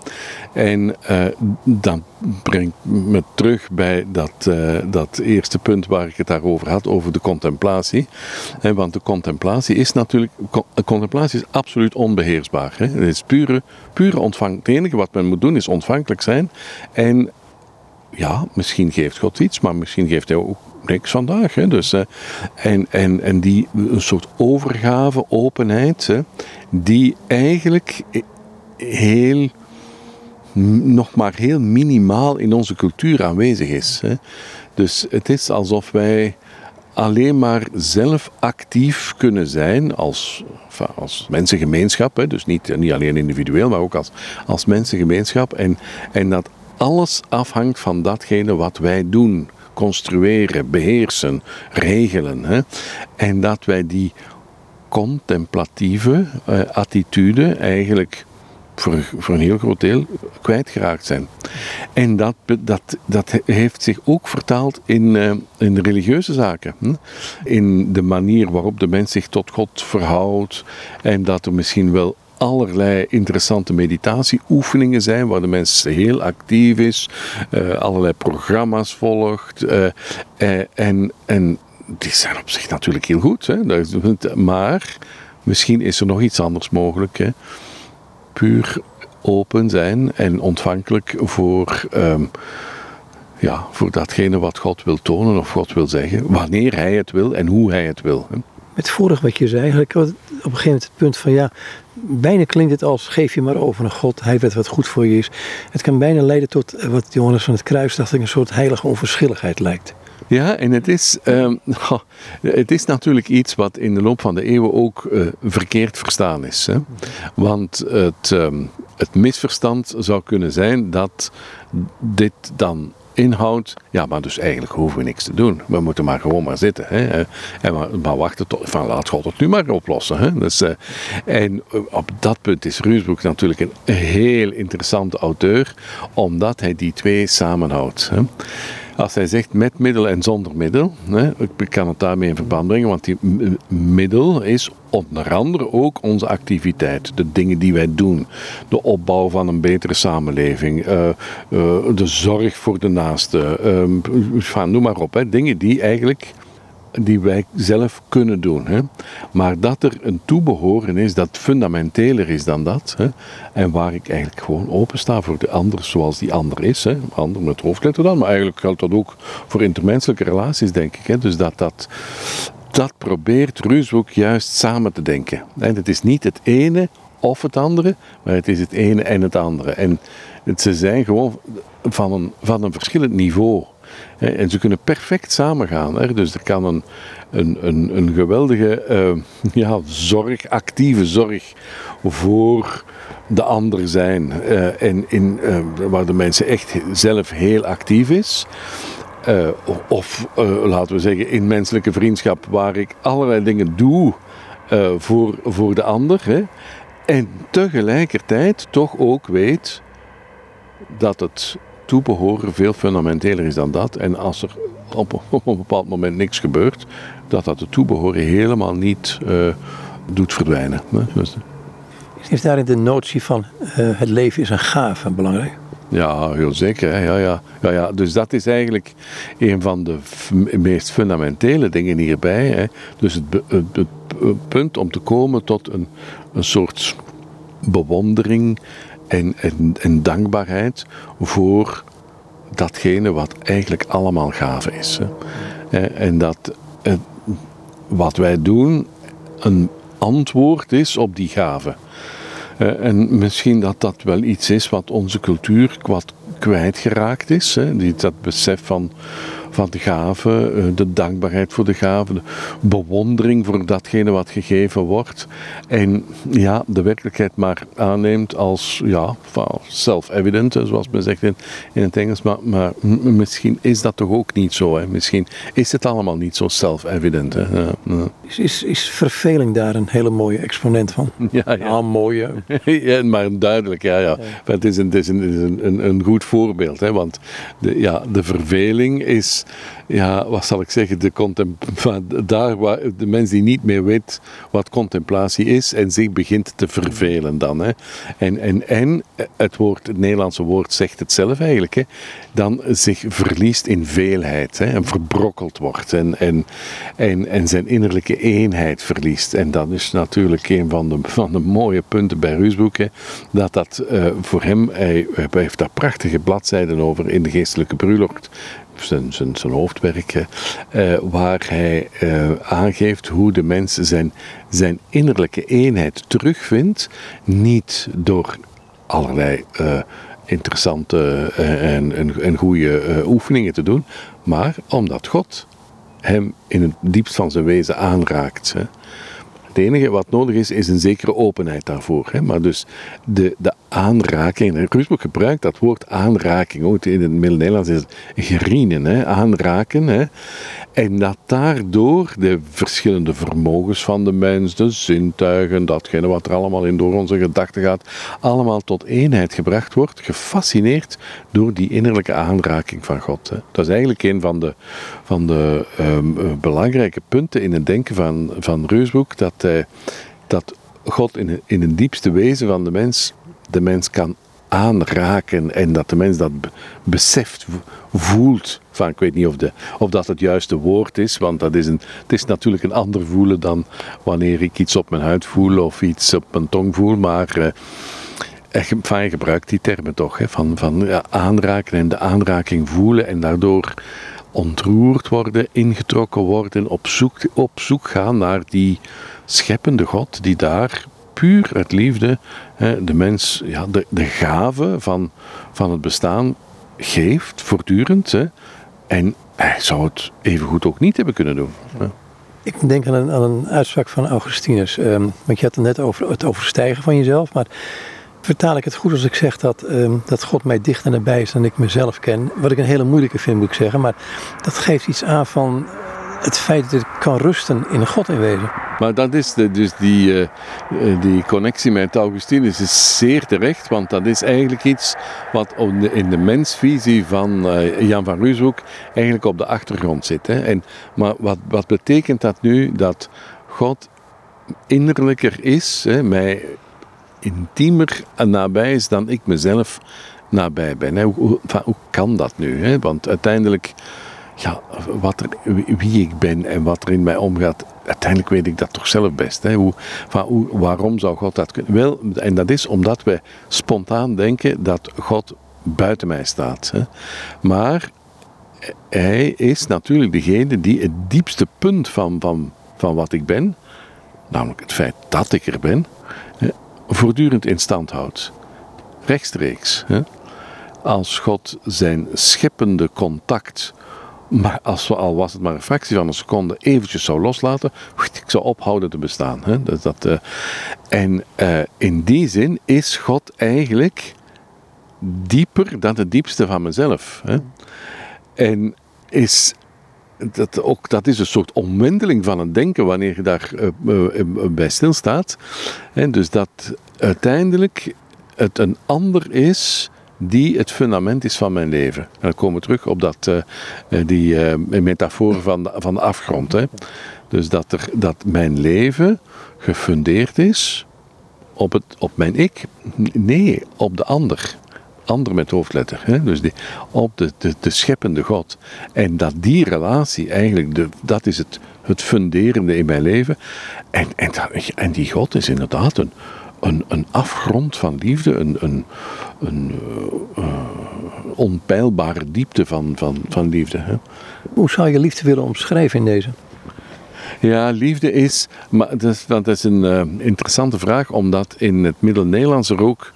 En uh, dat brengt me terug bij dat, uh, dat eerste punt waar ik het daarover had, over de contemplatie. Want de contemplatie is natuurlijk, contemplatie is absoluut onbeheersbaar. Hè. Het is pure, pure ontvang. Het enige wat men moet doen is ontvankelijk zijn en ja, misschien geeft God iets, maar misschien geeft hij ook niks vandaag. Hè. Dus, uh, en, en, en die een soort overgave, openheid, hè, die eigenlijk heel, nog maar heel minimaal in onze cultuur aanwezig is. Hè. Dus het is alsof wij alleen maar zelf actief kunnen zijn als, als mensengemeenschap. Hè. Dus niet, niet alleen individueel, maar ook als, als mensengemeenschap. En, en dat alles afhangt van datgene wat wij doen construeren, beheersen, regelen. Hè? En dat wij die contemplatieve uh, attitude eigenlijk voor, voor, een heel groot deel kwijtgeraakt zijn. En dat, dat, dat heeft zich ook vertaald in, uh, in religieuze zaken. In de manier waarop de mens zich tot God verhoudt. En dat er misschien wel allerlei interessante meditatieoefeningen zijn, waar de mens heel actief is, uh, allerlei programma's volgt. Uh, uh, en, en die zijn op zich natuurlijk heel goed. Hè? Maar misschien is er nog iets anders mogelijk. Hè? Puur open zijn en ontvankelijk voor. Um, ja, voor datgene wat God wil tonen of God wil zeggen, wanneer Hij het wil en hoe Hij het wil. Hè? Met vorig wat je zei, eigenlijk op een gegeven moment het punt van ja, bijna klinkt het als geef je maar over een God, hij weet wat goed voor je is. Het kan bijna leiden tot wat Johannes van het Kruis dacht een soort heilige onverschilligheid lijkt. Ja, en het is, um, het is natuurlijk iets wat in de loop van de eeuwen ook uh, verkeerd verstaan is. Hè? Want het, um, het misverstand zou kunnen zijn dat dit dan inhoudt, ja, maar dus eigenlijk hoeven we niks te doen. We moeten maar gewoon maar zitten. Hè? En maar, maar wachten tot, van laat God het nu maar oplossen. Hè? Dus, uh, en op dat punt is Ruusbroek natuurlijk een heel interessante auteur, omdat hij die twee samenhoudt. Hè? Als hij zegt met middel en zonder middel, hè, ik kan het daarmee in verband brengen, want die middel is onder andere ook onze activiteit, de dingen die wij doen, de opbouw van een betere samenleving, uh, uh, de zorg voor de naaste, uh, noem maar op, hè, dingen die eigenlijk die wij zelf kunnen doen. Hè. Maar dat er een toebehoren is dat fundamenteler is dan dat. Hè. En waar ik eigenlijk gewoon open sta voor de ander zoals die ander is. Hè. Ander met hoofdletter dan, maar eigenlijk geldt dat ook voor intermenselijke relaties, denk ik. Hè. Dus dat dat, dat probeert Ruushoek juist samen te denken. En het is niet het ene of het andere, maar het is het ene en het andere. En ze zijn gewoon van een, van een verschillend niveau. En ze kunnen perfect samengaan. Dus er kan een, een, een, een geweldige uh, ja, zorg, actieve zorg voor de ander zijn. Uh, en in, uh, waar de mensen echt zelf heel actief is. Of laten we zeggen in menselijke vriendschap waar ik allerlei dingen doe voor, voor de ander. Hè, en tegelijkertijd toch ook weet dat het toebehoren veel fundamenteler is dan dat. En als er op, op een bepaald moment niks gebeurt, dat dat het toebehoren helemaal niet uh, doet verdwijnen. Dus, is daarin de notie van uh, het leven is een gave belangrijk? Ja, heel zeker. Hè. Ja, ja. Ja, ja. Dus dat is eigenlijk een van de meest fundamentele dingen hierbij. Hè. Dus het, het, het, punt om te komen tot een, een soort bewondering en, en, dankbaarheid voor datgene wat eigenlijk allemaal gave is. Hè. En dat wat wij doen een antwoord is op die gave. En misschien dat dat wel iets is wat onze cultuur kwijtgeraakt is. Dat besef van van de gave, eh, de dankbaarheid voor de gave, de bewondering voor datgene wat gegeven wordt. En ja, de werkelijkheid maar aanneemt als ja, self-evident, zoals men zegt in, in het Engels. Maar, maar misschien is dat toch ook niet zo. Hè? Misschien is het allemaal niet zo self-evident. Ja, Is, is, is verveling daar een hele mooie exponent van? Ja, ja. Ah, mooie. ja, maar duidelijk, ja. ja. ja. Het is een, het is een, een, een goed voorbeeld. Hè? Want de, ja, de verveling is ja, wat zal ik zeggen, de daar waar de mens die niet meer weet wat contemplatie is en zich begint te vervelen dan. Hè. En, en, en het, woord, het Nederlandse woord zegt het zelf eigenlijk, hè, dan zich verliest in veelheid hè, en verbrokkeld wordt en, en, en, en zijn innerlijke eenheid verliest. En dat is natuurlijk een van de, van de mooie punten bij Ruusboek, hè, dat dat uh, voor hem, hij, hij heeft daar prachtige bladzijden over in de geestelijke bruiloft zijn, zijn, zijn hoofdwerk, uh, waar hij uh, aangeeft hoe de mens zijn, zijn innerlijke eenheid terugvindt, niet door allerlei uh, interessante en, en, en goede oefeningen te doen, maar omdat God hem in het diepst van zijn wezen aanraakt. Hè. Het enige wat nodig is, is een zekere openheid daarvoor. Hè. Maar dus de, de aanraking, Rusboek gebruikt dat woord aanraking, ook in het Middel-Nederlands is het gerienen, aanraken. Hè. En dat daardoor de verschillende vermogens van de mens, de zintuigen, datgene wat er allemaal in door onze gedachten gaat, allemaal tot eenheid gebracht wordt, gefascineerd door die innerlijke aanraking van God. Hè. Dat is eigenlijk een van de, van de um, belangrijke punten in het denken van, van Reusboek, dat, dat God in, in het diepste wezen van de mens de mens kan aanraken en dat de mens dat beseft, voelt. Van, ik weet niet of, de, of dat het juiste woord is, want dat is een, het is natuurlijk een ander voelen dan wanneer ik iets op mijn huid voel of iets op mijn tong voel, maar uh, je gebruikt die termen toch, hè, van, van ja, aanraken en de aanraking voelen en daardoor ontroerd worden, ingetrokken worden, op zoek, op zoek gaan naar die scheppende God die daar puur uit liefde de mens ja, de, de gave van, van het bestaan geeft, voortdurend. Hè, en hij zou het evengoed ook niet hebben kunnen doen. Ik denk aan een, aan een uitspraak van Augustinus. Ehm, want je had het net over het overstijgen van jezelf. Maar vertaal ik het goed als ik zeg dat, ehm, dat God mij dichter nabij is dan ik mezelf ken. Wat ik een hele moeilijke vind, moet ik zeggen. Maar dat geeft iets aan van het feit dat ik kan rusten in God in wezen. Maar dat is de, dus die, uh, die connectie met Augustinus is zeer terecht, want dat is eigenlijk iets wat in de mensvisie van uh, Jan van Ruushoek eigenlijk op de achtergrond zit. Hè. En, maar wat, wat betekent dat nu? Dat God innerlijker is, hè, mij intiemer nabij is dan ik mezelf nabij ben. Hè. Hoe, kan dat nu? Hè? Want uiteindelijk ja, wat wie ik ben en wat er in mij omgaat, uiteindelijk weet ik dat toch zelf best. Hè? Hoe, van, waarom zou God dat kunnen? Wel, en dat is omdat wij spontaan denken dat God buiten mij staat. Hè? Maar hij is natuurlijk degene die het diepste punt van, van, van wat ik ben, namelijk het feit dat ik er ben, voortdurend in stand houdt. Rechtstreeks. Hè? Als God zijn scheppende contact maar als we, al was het maar een fractie van een seconde, eventjes zou loslaten, ik zou ophouden te bestaan. Hè? Dus dat, uh, en uh, in die zin is God eigenlijk dieper dan het diepste van mezelf. Hè? En is dat, ook, dat is een soort omwenteling van het denken wanneer je daar uh, bij stilstaat. En dus dat uiteindelijk het een ander is die het fundament is van mijn leven. En dan komen we terug op dat, uh, die uh, metafoor van de, van afgrond. Hè. Dus dat, er, dat mijn leven gefundeerd is op, het, op mijn ik. Nee, op de ander. Ander met hoofdletter. Hè? Dus die, op de, de, de scheppende God. En dat die relatie eigenlijk, de, dat is het, het funderende in mijn leven. En, en, en die God is inderdaad een, een, een afgrond van liefde, een, een, een uh, onpeilbare diepte van, van, van liefde. Hè? Hoe zou je liefde willen omschrijven in deze? Ja, liefde is, maar dat is, dat is een uh, interessante vraag, omdat in het Middel-Nederlands er ook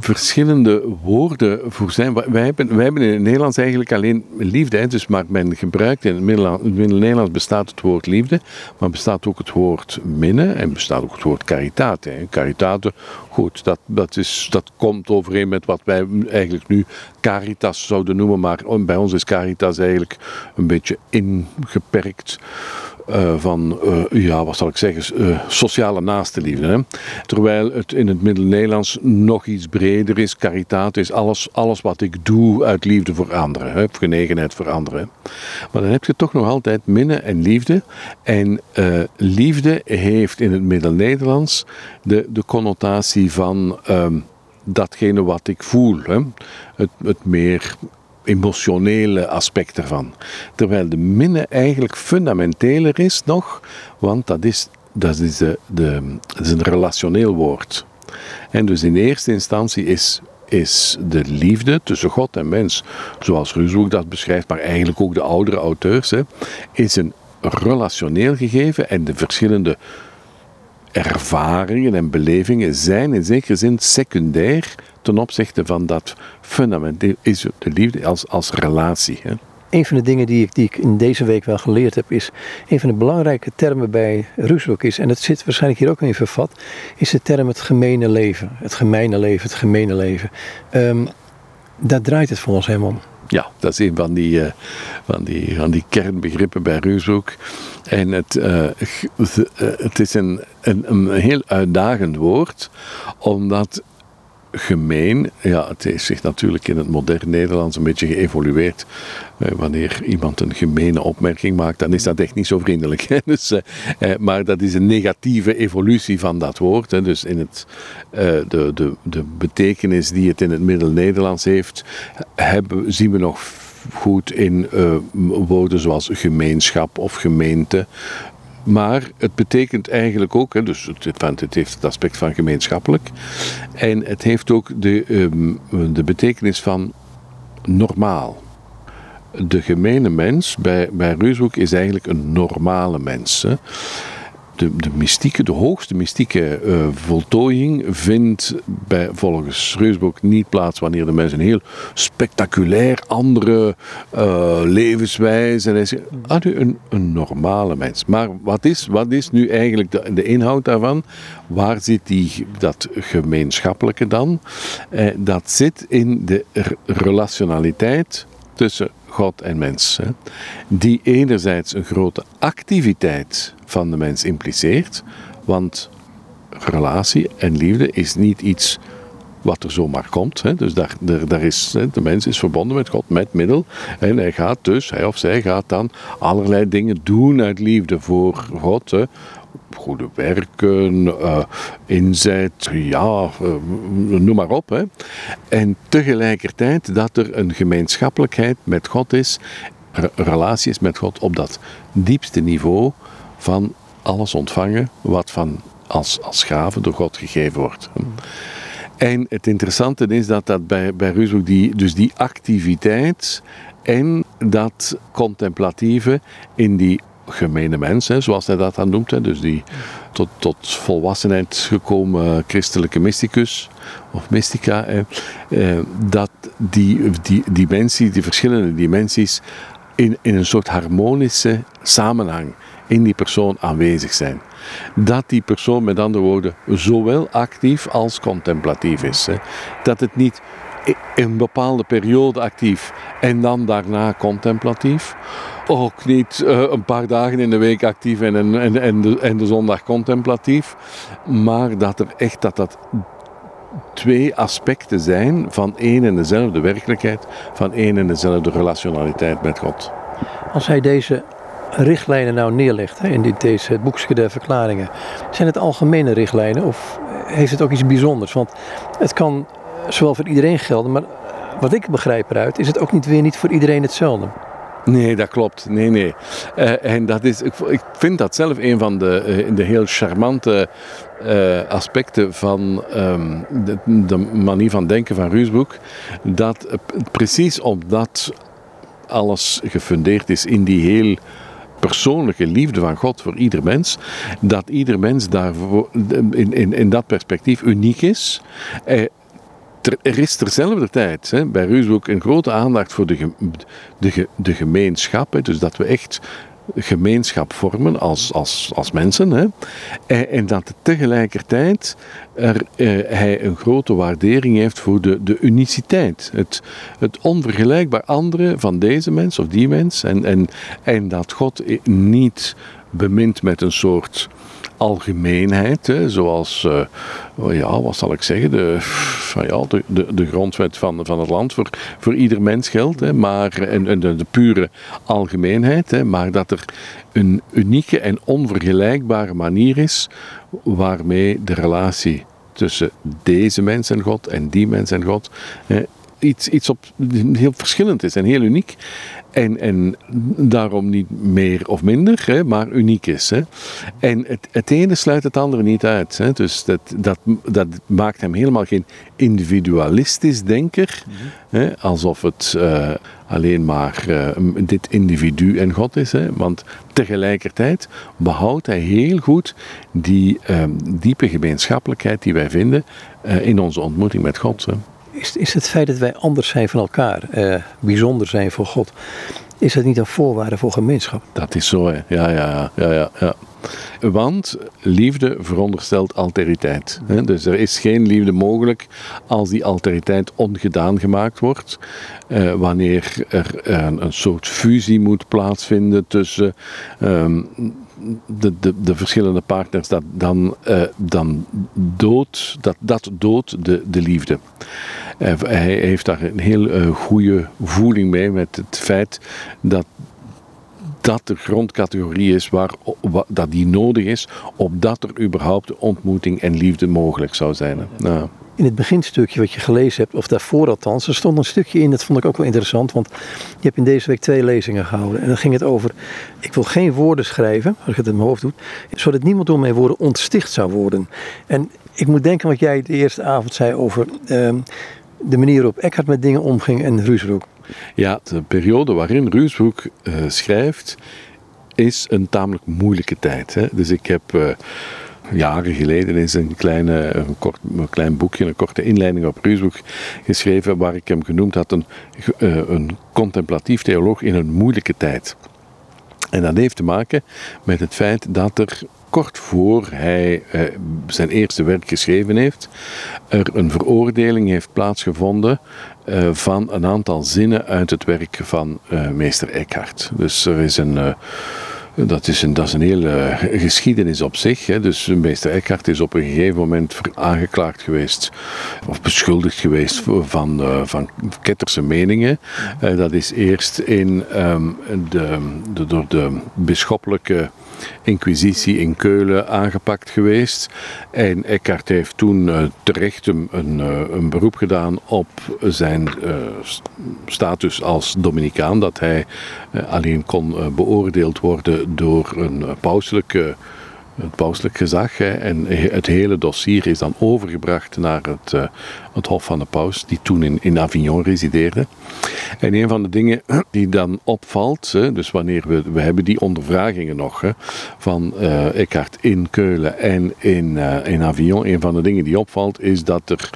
verschillende woorden voor zijn. Wij hebben, wij hebben in het Nederlands eigenlijk alleen liefde. Dus maar men gebruikt in het Middel-Nederlands bestaat het woord liefde, maar bestaat ook het woord minnen en bestaat ook het woord caritate. Caritate, goed, dat, dat, is, dat komt overeen met wat wij eigenlijk nu caritas zouden noemen, maar bij ons is caritas eigenlijk een beetje ingeperkt. Uh, van, uh, ja, wat zal ik zeggen, uh, sociale naasteliefde. Hè? Terwijl het in het Middel-Nederlands nog iets breder is. Caritate is alles, alles wat ik doe uit liefde voor anderen, hè? genegenheid voor anderen. Maar dan heb je toch nog altijd minnen en liefde. En liefde heeft in het Middel-Nederlands de, de connotatie van um, datgene wat ik voel. Hè? Het, het meer emotionele aspect ervan. Terwijl de minne eigenlijk fundamenteler is nog, want dat is, dat is, de, de, is een relationeel woord. En dus in eerste instantie is, is de liefde tussen God en mens, zoals Ruzoek dat beschrijft, maar eigenlijk ook de oudere auteurs, hè, is een relationeel gegeven en de verschillende ervaringen en belevingen zijn in zekere zin secundair ten opzichte van dat fundament is de liefde als, als relatie. Hè? Een van de dingen die ik, die ik in deze week wel geleerd heb, is een van de belangrijke termen bij Rusbroek is, en het zit waarschijnlijk hier ook in vervat, is de term het gemene leven. Het gemene leven, het gemene leven. Um, daar draait het voor ons helemaal om. Ja, dat is een van die, uh, van die, van die kernbegrippen bij Rusbroek. En het, uh, het is een, een, een heel uitdagend woord, omdat gemeen, ja, het heeft zich natuurlijk in het moderne Nederlands een beetje geëvolueerd. Eh, wanneer iemand een gemene opmerking maakt, dan is dat echt niet zo vriendelijk. Dus, eh, eh, maar dat is een negatieve evolutie van dat woord. Hè? Dus in het, eh, de, de, de betekenis die het in het Middel-Nederlands heeft, hebben, zien we nog goed in uh, woorden zoals gemeenschap of gemeente. Maar het betekent eigenlijk ook, hè, dus het, heeft het aspect van gemeenschappelijk. En het heeft ook de, um, de betekenis van normaal. De gemene mens bij, bij Reushoek is eigenlijk een normale mens. Hè. De, de mystieke, de hoogste mystieke uh, voltooiing vindt bij, volgens Reusboek niet plaats wanneer de mens een heel spectaculair andere uh, levenswijze is. Ah, een, een normale mens. Maar wat is, wat is nu eigenlijk de, de inhoud daarvan? Waar zit die, dat gemeenschappelijke dan? Eh, dat zit in de relationaliteit tussen God en mens. Hè, die enerzijds een grote activiteit van de mens impliceert, want relatie en liefde is niet iets wat er zomaar komt. Hè. Dus daar, daar, daar is, hè, de mens is verbonden met God met middel. En hij gaat dus, hij of zij gaat dan allerlei dingen doen uit liefde voor God. Hè goede werken, uh, inzet, ja, uh, noem maar op. Hè. En tegelijkertijd dat er een gemeenschappelijkheid met God is, relaties met God op dat diepste niveau van alles ontvangen wat van als, als gave door God gegeven wordt. En het interessante is dat dat bij, bij die, dus die activiteit en dat contemplatieve in die gemene mens, hè, zoals hij dat dan noemt. Hè, dus die tot, tot volwassenheid gekomen christelijke mysticus of mystica. Eh, dat die, die dimensie, die verschillende dimensies, in, in een soort harmonische samenhang in die persoon aanwezig zijn. Dat die persoon, met andere woorden, zowel actief als contemplatief is. Hè. Dat het niet een bepaalde periode actief en dan daarna contemplatief. Ook niet uh, een paar dagen in de week actief en, en, en, de, en de zondag contemplatief. Maar dat er echt dat dat twee aspecten zijn van één en dezelfde werkelijkheid, van één en dezelfde relationaliteit met God. Als hij deze richtlijnen nou neerlegt hè, in dit, deze boekje der verklaringen, zijn het algemene richtlijnen of heeft het ook iets bijzonders? Want het kan zowel voor iedereen gelden, maar wat ik begrijp eruit, is het ook niet weer niet voor iedereen hetzelfde. Nee, dat klopt. Nee, nee. Uh, en dat is, ik, ik, vind dat zelf een van de, uh, de heel charmante uh, aspecten van um, de, de, manier van denken van Ruusboek. Dat precies omdat alles gefundeerd is in die heel persoonlijke liefde van God voor ieder mens, dat ieder mens daar in, in, in dat perspectief uniek is er is terzelfde tijd hè, bij Ruusboek een grote aandacht voor de, de, de gemeenschap. Hè, dus dat we echt gemeenschap vormen als, als, als mensen. Hè. En, en dat tegelijkertijd er, eh, hij een grote waardering heeft voor de, de uniciteit. Het, het onvergelijkbaar andere van deze mens of die mens. En, en, en dat God niet bemint met een soort algemeenheid, hè, zoals, uh, ja, wat zal ik zeggen, de, van, ja, de, de, de, grondwet van, van het land voor, voor ieder mens geldt, hè, maar, en, en de, de, pure algemeenheid, hè, maar dat er een unieke en onvergelijkbare manier is waarmee de relatie tussen deze mens en God en die mens en God hè, iets, iets op, heel verschillend is en heel uniek. En, en daarom niet meer of minder, hè, maar uniek is. Hè. En het, het ene sluit het andere niet uit. Hè. Dus dat, dat, dat maakt hem helemaal geen individualistisch denker. Mhm. hè, alsof het uh, alleen maar uh, dit individu en God is. Hè. Want tegelijkertijd behoudt hij heel goed die uh, diepe gemeenschappelijkheid die wij vinden eh, in onze ontmoeting met God. Hè. Is, is het feit dat wij anders zijn van elkaar, eh, bijzonder zijn voor God, is dat niet een voorwaarde voor gemeenschap? Dat is zo, hè. Ja, ja, ja, ja, ja. Want liefde veronderstelt alteriteit. Hè? Dus er is geen liefde mogelijk als die alteriteit ongedaan gemaakt wordt. Eh, wanneer er een, een, soort fusie moet plaatsvinden tussen um, de, de, de, verschillende partners, dat, dan, uh, dan dood, dat, dat doodt de, de liefde. Uh, hij heeft daar een heel uh, goede voeling mee met het feit dat dat de grondcategorie is waar, dat die nodig is, opdat er überhaupt ontmoeting en liefde mogelijk zou zijn. Ja in het beginstukje wat je gelezen hebt, of daarvoor althans, er stond een stukje in, dat vond ik ook wel interessant, want je hebt in deze week twee lezingen gehouden. En dan ging het over, ik wil geen woorden schrijven, als ik het in mijn hoofd doe, zodat niemand door mijn woorden ontsticht zou worden. En ik moet denken wat jij de eerste avond zei over ehm, de manier waarop Eckhart met dingen omging en Ruusbroek. Ja, de periode waarin Ruusbroek uh, schrijft, is een tamelijk moeilijke tijd. Hè. Dus ik heb uh, jaren geleden is een, kleine, een, kort, een klein boekje, een korte inleiding op Ruusboek geschreven, waar ik hem genoemd had een, uh, een contemplatief theoloog in een moeilijke tijd. En dat heeft te maken met het feit dat er kort voor hij eh, zijn eerste werk geschreven heeft, er een veroordeling heeft plaatsgevonden eh, van een aantal zinnen uit het werk van uh, meester Eckhart. Dus er is een. Dat is, een, dat is een hele geschiedenis op zich. Hè. Dus meester Eckhart is op een gegeven moment aangeklaagd geweest, of beschuldigd geweest van, uh, van ketterse meningen. Uh, dat is eerst in um, de, de, door de bisschoppelijke inquisitie in Keulen aangepakt geweest. En Eckhart heeft toen uh, terecht een, een, uh, een, beroep gedaan op zijn uh, status als Dominicaan. Dat hij alleen kon beoordeeld worden door een pauselijke het pauselijk gezag. En het hele dossier is dan overgebracht naar het, uh, het Hof van de Paus, die toen in, in Avignon resideerde. En een van de dingen die dan opvalt, hè, dus wanneer we, we hebben die ondervragingen nog hè, van uh, Eckhart in Keulen en in, uh, in Avignon, een van de dingen die opvalt is dat er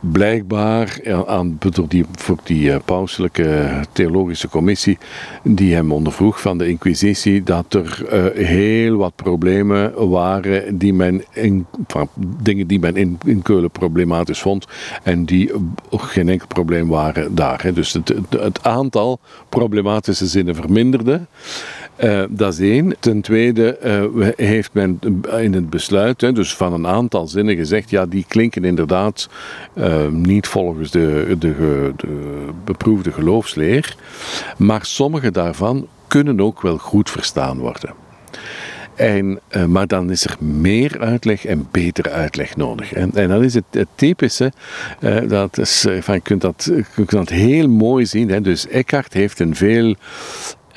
blijkbaar aan, door die, voor die uh, pauselijke theologische commissie die hem ondervroeg van de inquisitie, dat er uh, heel wat problemen waren die men in, van, dingen die men in, Keulen problematisch vond en die geen enkel probleem waren daar. Hè. Dus het, het aantal problematische zinnen verminderde. Uh, dat is één. Ten tweede uh, heeft men in het besluit, hè, dus van een aantal zinnen gezegd, ja, die klinken inderdaad uh, niet volgens de, de, de, beproefde geloofsleer, maar sommige daarvan kunnen ook wel goed verstaan worden. En, maar dan is er meer uitleg en betere uitleg nodig. En, en dan is het, het typische, dat is, van, je, kunt dat, kunt dat heel mooi zien. Hè. Dus Eckhart heeft een veel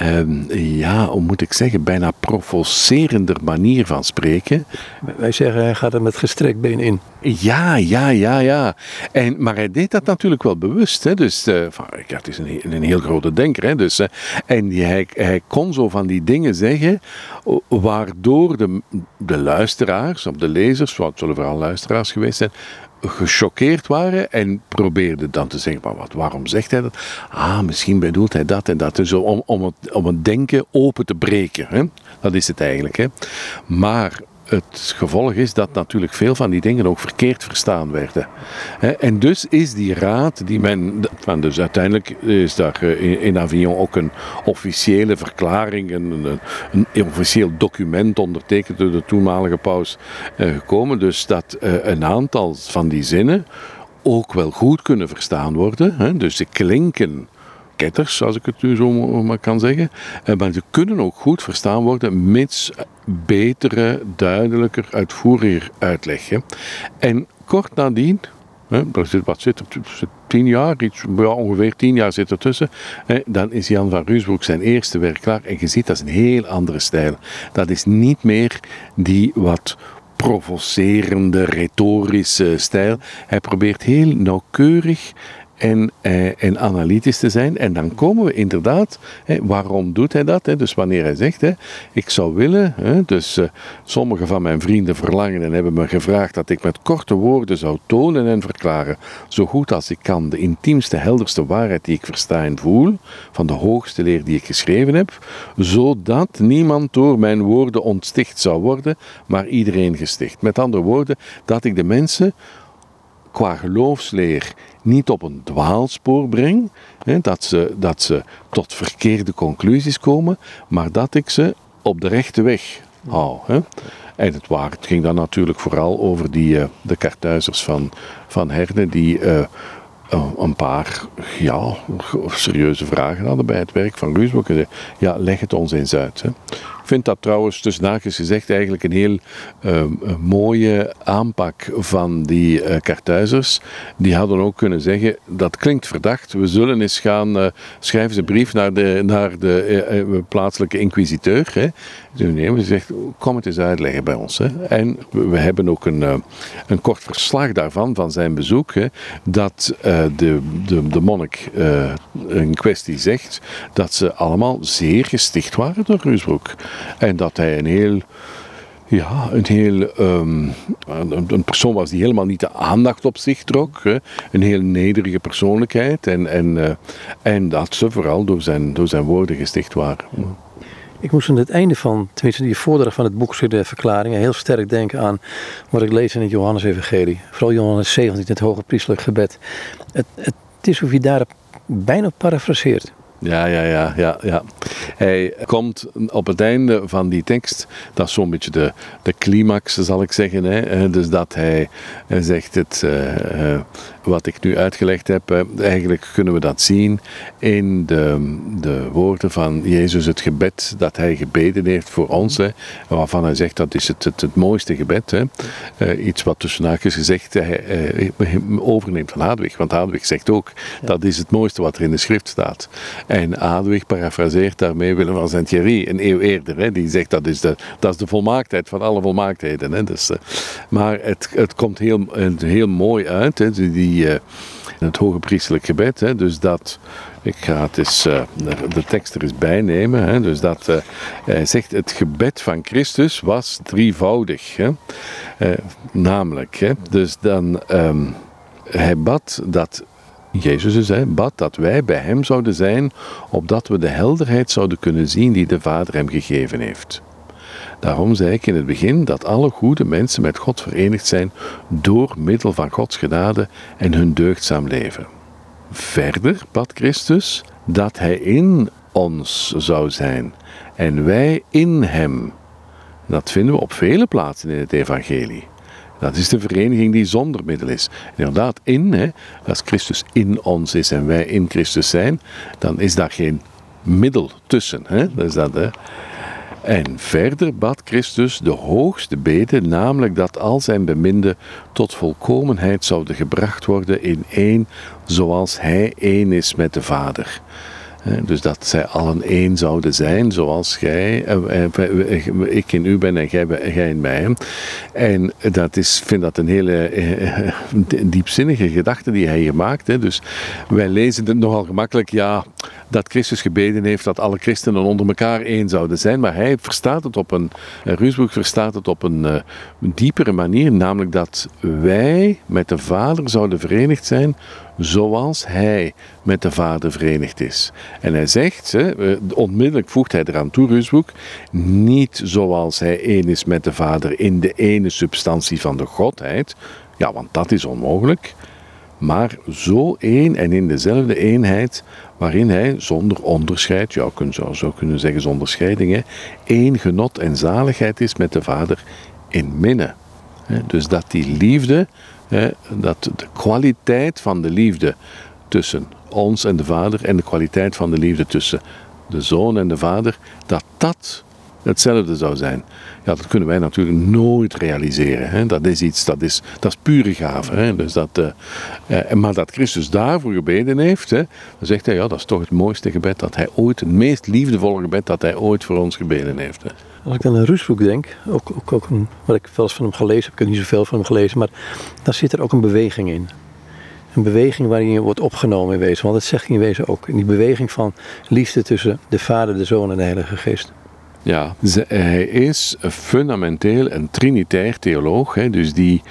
um, ja, hoe moet ik zeggen, bijna provocerender manier van spreken. Wij zeggen, hij gaat er met gestrekt been in. Ja, ja, ja, ja. En, maar hij deed dat natuurlijk wel bewust. Hè. Dus, uh, van, ja, het is een, een heel grote denker. Hè. Dus, uh, en hij, hij kon zo van die dingen zeggen, waardoor de, de luisteraars, of de lezers, wat zullen vooral luisteraars geweest zijn, gechoqueerd waren en probeerden dan te zeggen, maar wat, waarom zegt hij dat? Ah, misschien bedoelt hij dat en dat. Dus om, om, het, om het denken open te breken. Hè? Dat is het eigenlijk. Hè? Maar het gevolg is dat natuurlijk veel van die dingen ook verkeerd verstaan werden. En dus is die raad die men. Van dus uiteindelijk is daar eh, in Avignon ook een officiële verklaring, een, een officieel document ondertekend door de toenmalige paus eh, gekomen. Dus dat eh, een aantal van die zinnen ook wel goed kunnen verstaan worden. Dus ze klinken ketters, als ik het nu zo maar kan zeggen. Eh, maar ze kunnen ook goed verstaan worden, mits betere, duidelijker, uitvoeriger uitleggen. En kort nadien, wat zit er tien jaar, iets, ongeveer tien jaar zit ertussen. Dan is Jan van Ruusbroek zijn eerste werk klaar. En je ziet, dat is een heel andere stijl. Dat is niet meer die wat provocerende, retorische stijl. Hij probeert heel nauwkeurig en, eh, en analytisch te zijn. En dan komen we inderdaad, hè, waarom doet hij dat? Hè? Dus wanneer hij zegt, hè, ik zou willen, hè, dus uh, sommige van mijn vrienden verlangen en hebben me gevraagd dat ik met korte woorden zou tonen en verklaren, zo goed als ik kan, de intiemste, helderste waarheid die ik versta en voel, van de hoogste leer die ik geschreven heb, zodat niemand door mijn woorden ontsticht zou worden, maar iedereen gesticht. Met andere woorden, dat ik de mensen qua geloofsleer niet op een dwaalspoor breng, hè, dat, ze, dat ze tot verkeerde conclusies komen, maar dat ik ze op de rechte weg hou. Hè. En het, waar, het ging dan natuurlijk vooral over die, uh, de kartuizers van, van Herne, die uh, een paar ja, serieuze vragen hadden bij het werk van Ruusbroek. Ja, leg het ons eens uit. Hè vind dat trouwens, tussen naakjes gezegd, eigenlijk een heel uh, mooie aanpak van die uh, kartuizers. Die hadden ook kunnen zeggen, dat klinkt verdacht, we zullen eens gaan, uh, schrijven ze een brief naar de, naar de plaatselijke inquisiteur. Hè. Nee, hij zegt, kom het eens uitleggen bij ons. Hè. En we, hebben ook een, eh, een kort verslag daarvan, van zijn bezoek, hè, dat de, de, de monnik in kwestie zegt dat ze allemaal zeer gesticht waren door Rusbroek. En dat hij een heel ja, een heel um, een, persoon was die helemaal niet de aandacht op zich trok. Hè. Een heel nederige persoonlijkheid. En, en, uh, en dat ze vooral door zijn, door zijn woorden gesticht waren. Ik moest aan het einde van, tenminste die voordracht van het boek de verklaringen, heel sterk denken aan wat ik lees in het Johannes-evangelie. Vooral Johannes 17, het hoge priestelijk gebed. Het, het is of je daarop bijna parafraseert. Ja, ja, ja, ja, ja. Hij komt op het einde van die tekst, dat is zo'n beetje de, de climax, zal ik zeggen. Hè? Dus dat hij, hij zegt het, uh, wat ik nu uitgelegd heb, eigenlijk kunnen we dat zien in de, de woorden van Jezus, het gebed dat hij gebeden heeft voor ons. Hè, waarvan hij zegt dat is het, het, het mooiste gebed. Hè. Uh, iets wat tussen haakjes gezegd hij, uh, overneemt van Hadwig. Want Hadwig zegt ook, dat is het mooiste wat er in de schrift staat. En Hadwig parafraseert daarmee Willem van Saint-Thierry, een eeuw eerder. Hè, die zegt dat is de, dat is de volmaaktheid van alle volmaaktheden. Hè. Dus, uh, maar het, het komt heel, heel mooi uit. Hè, die, uh, het hoge priestelijk gebed. Hè, dus dat, ik ga het eens, uh, de tekst er eens bij nemen. Hè, dus dat uh, hij zegt, het gebed van Christus was drievoudig. Hè, namelijk, hè, dus dan, um, hij bad dat Jezus hè, bad dat wij bij Hem zouden zijn, opdat we de helderheid zouden kunnen zien die de Vader Hem gegeven heeft. Daarom zei ik in het begin dat alle goede mensen met God verenigd zijn door middel van Gods genade en hun deugdzaam leven. Verder bad Christus dat Hij in ons zou zijn en wij in Hem. Dat vinden we op vele plaatsen in het Evangelie. Dat is de vereniging die zonder middel is. Inderdaad, in, hè, als Christus in ons is en wij in Christus zijn, dan is daar geen middel tussen. Hè? Dat is dat, hè? En verder bad Christus de hoogste bede, namelijk dat al zijn beminden tot volkomenheid zouden gebracht worden in één, zoals hij één is met de Vader. Dus dat zij allen één zouden zijn, zoals gij, eh, eh, ik in u ben en gij, in mij. En dat is, vind dat een hele eh, diepzinnige gedachte die hij hier maakt. Dus wij lezen het nogal gemakkelijk, ja, dat Christus gebeden heeft dat alle christenen onder elkaar één zouden zijn. Maar hij verstaat het op een, Ruusbroek verstaat het op een, een diepere manier, namelijk dat wij met de Vader zouden verenigd zijn zoals hij met de Vader verenigd is. En hij zegt, onmiddellijk voegt hij eraan toe, Rusboek, niet zoals hij één is met de Vader in de ene substantie van de Godheid, ja, want dat is onmogelijk, maar zo één en in dezelfde eenheid waarin hij zonder onderscheid, ja, je zou zo kunnen zeggen zonder scheidingen, één genot en zaligheid is met de Vader in minne. Dus dat die liefde dat de kwaliteit van de liefde tussen ons en de Vader en de kwaliteit van de liefde tussen de Zoon en de Vader, dat dat hetzelfde zou zijn. Ja, dat kunnen wij natuurlijk nooit realiseren. Hè. Dat is iets, dat is, dat is pure gave. Hè. Dus dat, uh, maar dat Christus daarvoor gebeden heeft, hè, dan zegt hij, ja, dat is toch het mooiste gebed dat hij ooit, het meest liefdevolle gebed dat hij ooit voor ons gebeden heeft. Hè. Als ik dan aan Rusboek denk, ook, ook, ook een, wat ik wel eens van hem gelezen heb, ik heb niet zoveel van hem gelezen, maar daar zit er ook een beweging in. Een beweging waarin je wordt opgenomen in wezen. Want dat zegt in wezen ook. In die beweging van liefde tussen de Vader, de Zoon en de Heilige Geest. Ja, hij is fundamenteel een trinitair theoloog. Hè, dus die,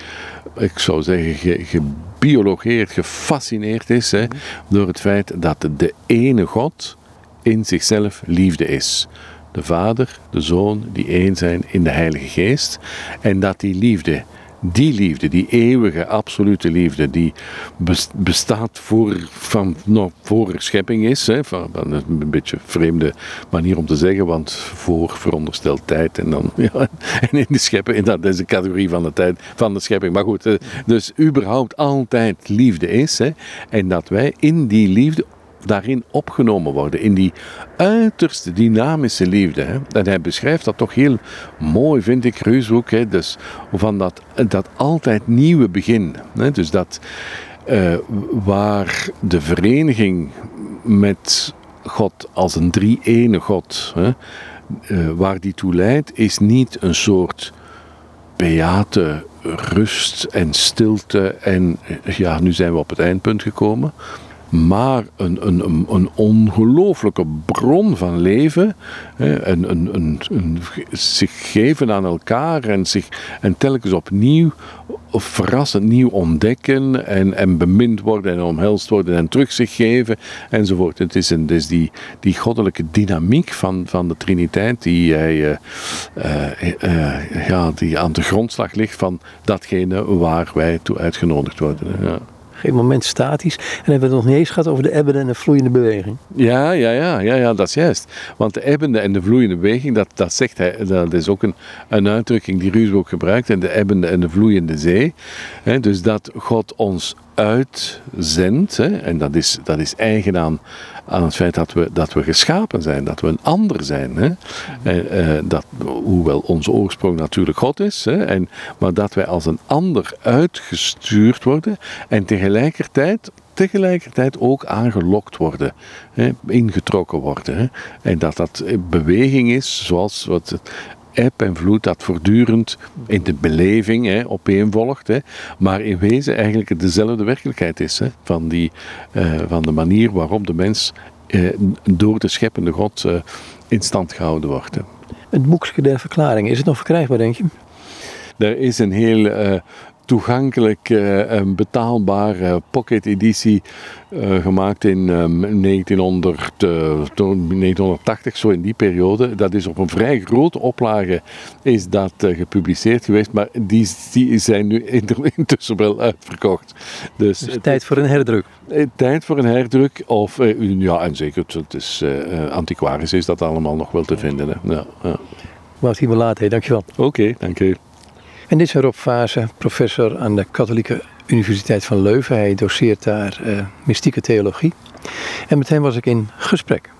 ik zou zeggen, gebiologeerd, gefascineerd is hè, door het feit dat de ene God in zichzelf liefde is de Vader, de Zoon, die één zijn in de Heilige Geest. En dat die liefde, die liefde, die eeuwige, absolute liefde, die bestaat voor, van, nou, voor schepping is. Hè, van, een beetje vreemde manier om te zeggen, want voor veronderstelt tijd en dan ja, en in de schepping, dat is categorie van de tijd van de schepping. Maar goed, eh, dus überhaupt altijd liefde is. Hè, en dat wij in die liefde daarin opgenomen worden, in die uiterst dynamische liefde. Hè. En hij beschrijft dat toch heel mooi, vind ik, Reushoek, dus van dat, dat altijd nieuwe begin. Hè. Dus dat uh, waar de vereniging met God als een drie-ene God, hè, eh, waar die toe leidt, is niet een soort beate rust en stilte en ja, nu zijn we op het eindpunt gekomen maar een, een, een ongelooflijke bron van leven. Hè, een, een, een, zich geven aan elkaar en, zich, en telkens opnieuw verrassend nieuw ontdekken en, en bemind worden en omhelst worden en terug zich geven enzovoort. Het is, is die, die goddelijke dynamiek van, van de Triniteit die, uh, uh, ja, die aan de grondslag ligt van datgene waar wij toe uitgenodigd worden. Ja geen moment statisch. En hebben we het nog niet eens gehad over de ebbende en de vloeiende beweging. Ja, ja, ja, ja, ja dat is juist. Want de ebbende en de vloeiende beweging, dat, dat zegt hij, dat is ook een, een uitdrukking die Ruus ook gebruikt. En de ebbende en de vloeiende zee. dus dat God ons uitzendt, hè, en dat is, dat is eigen aan, aan het feit dat we, dat we geschapen zijn, dat we een ander zijn. Hè. Eh, eh, dat, hoewel onze oorsprong natuurlijk God is, hè, en, maar dat wij als een ander uitgestuurd worden en tegelijkertijd tegelijkertijd ook aangelokt worden, hè, ingetrokken worden. Hè. En dat dat beweging is, zoals wat eb en vloed dat voortdurend in de beleving hè, opeenvolgt, hè, maar in wezen eigenlijk dezelfde werkelijkheid is hè, van, die, uh, van de manier waarop de mens uh, door de scheppende God uh, in stand gehouden wordt. Hè. Het boekje der verklaring, is het nog verkrijgbaar, denk je? Er is een heel toegankelijk een betaalbare pocket editie uh, gemaakt in um, 1900, uh, 1980, zo in die periode. Dat is op een vrij grote oplage is dat gepubliceerd geweest, maar die, die zijn nu intussen wel uitverkocht. Dus, dus tijd voor een herdruk. Tijd voor een herdruk, of ja, en zeker, het is antiquarisch is dat allemaal nog wel te vinden. Hè. Ja, ja. Wout Himmelaat, dankjewel. Oké, okay, dank u. En dit is Rob Fase, professor aan de Katholieke Universiteit van Leuven. Hij doseert daar uh, mystieke theologie. En met hem was ik in gesprek.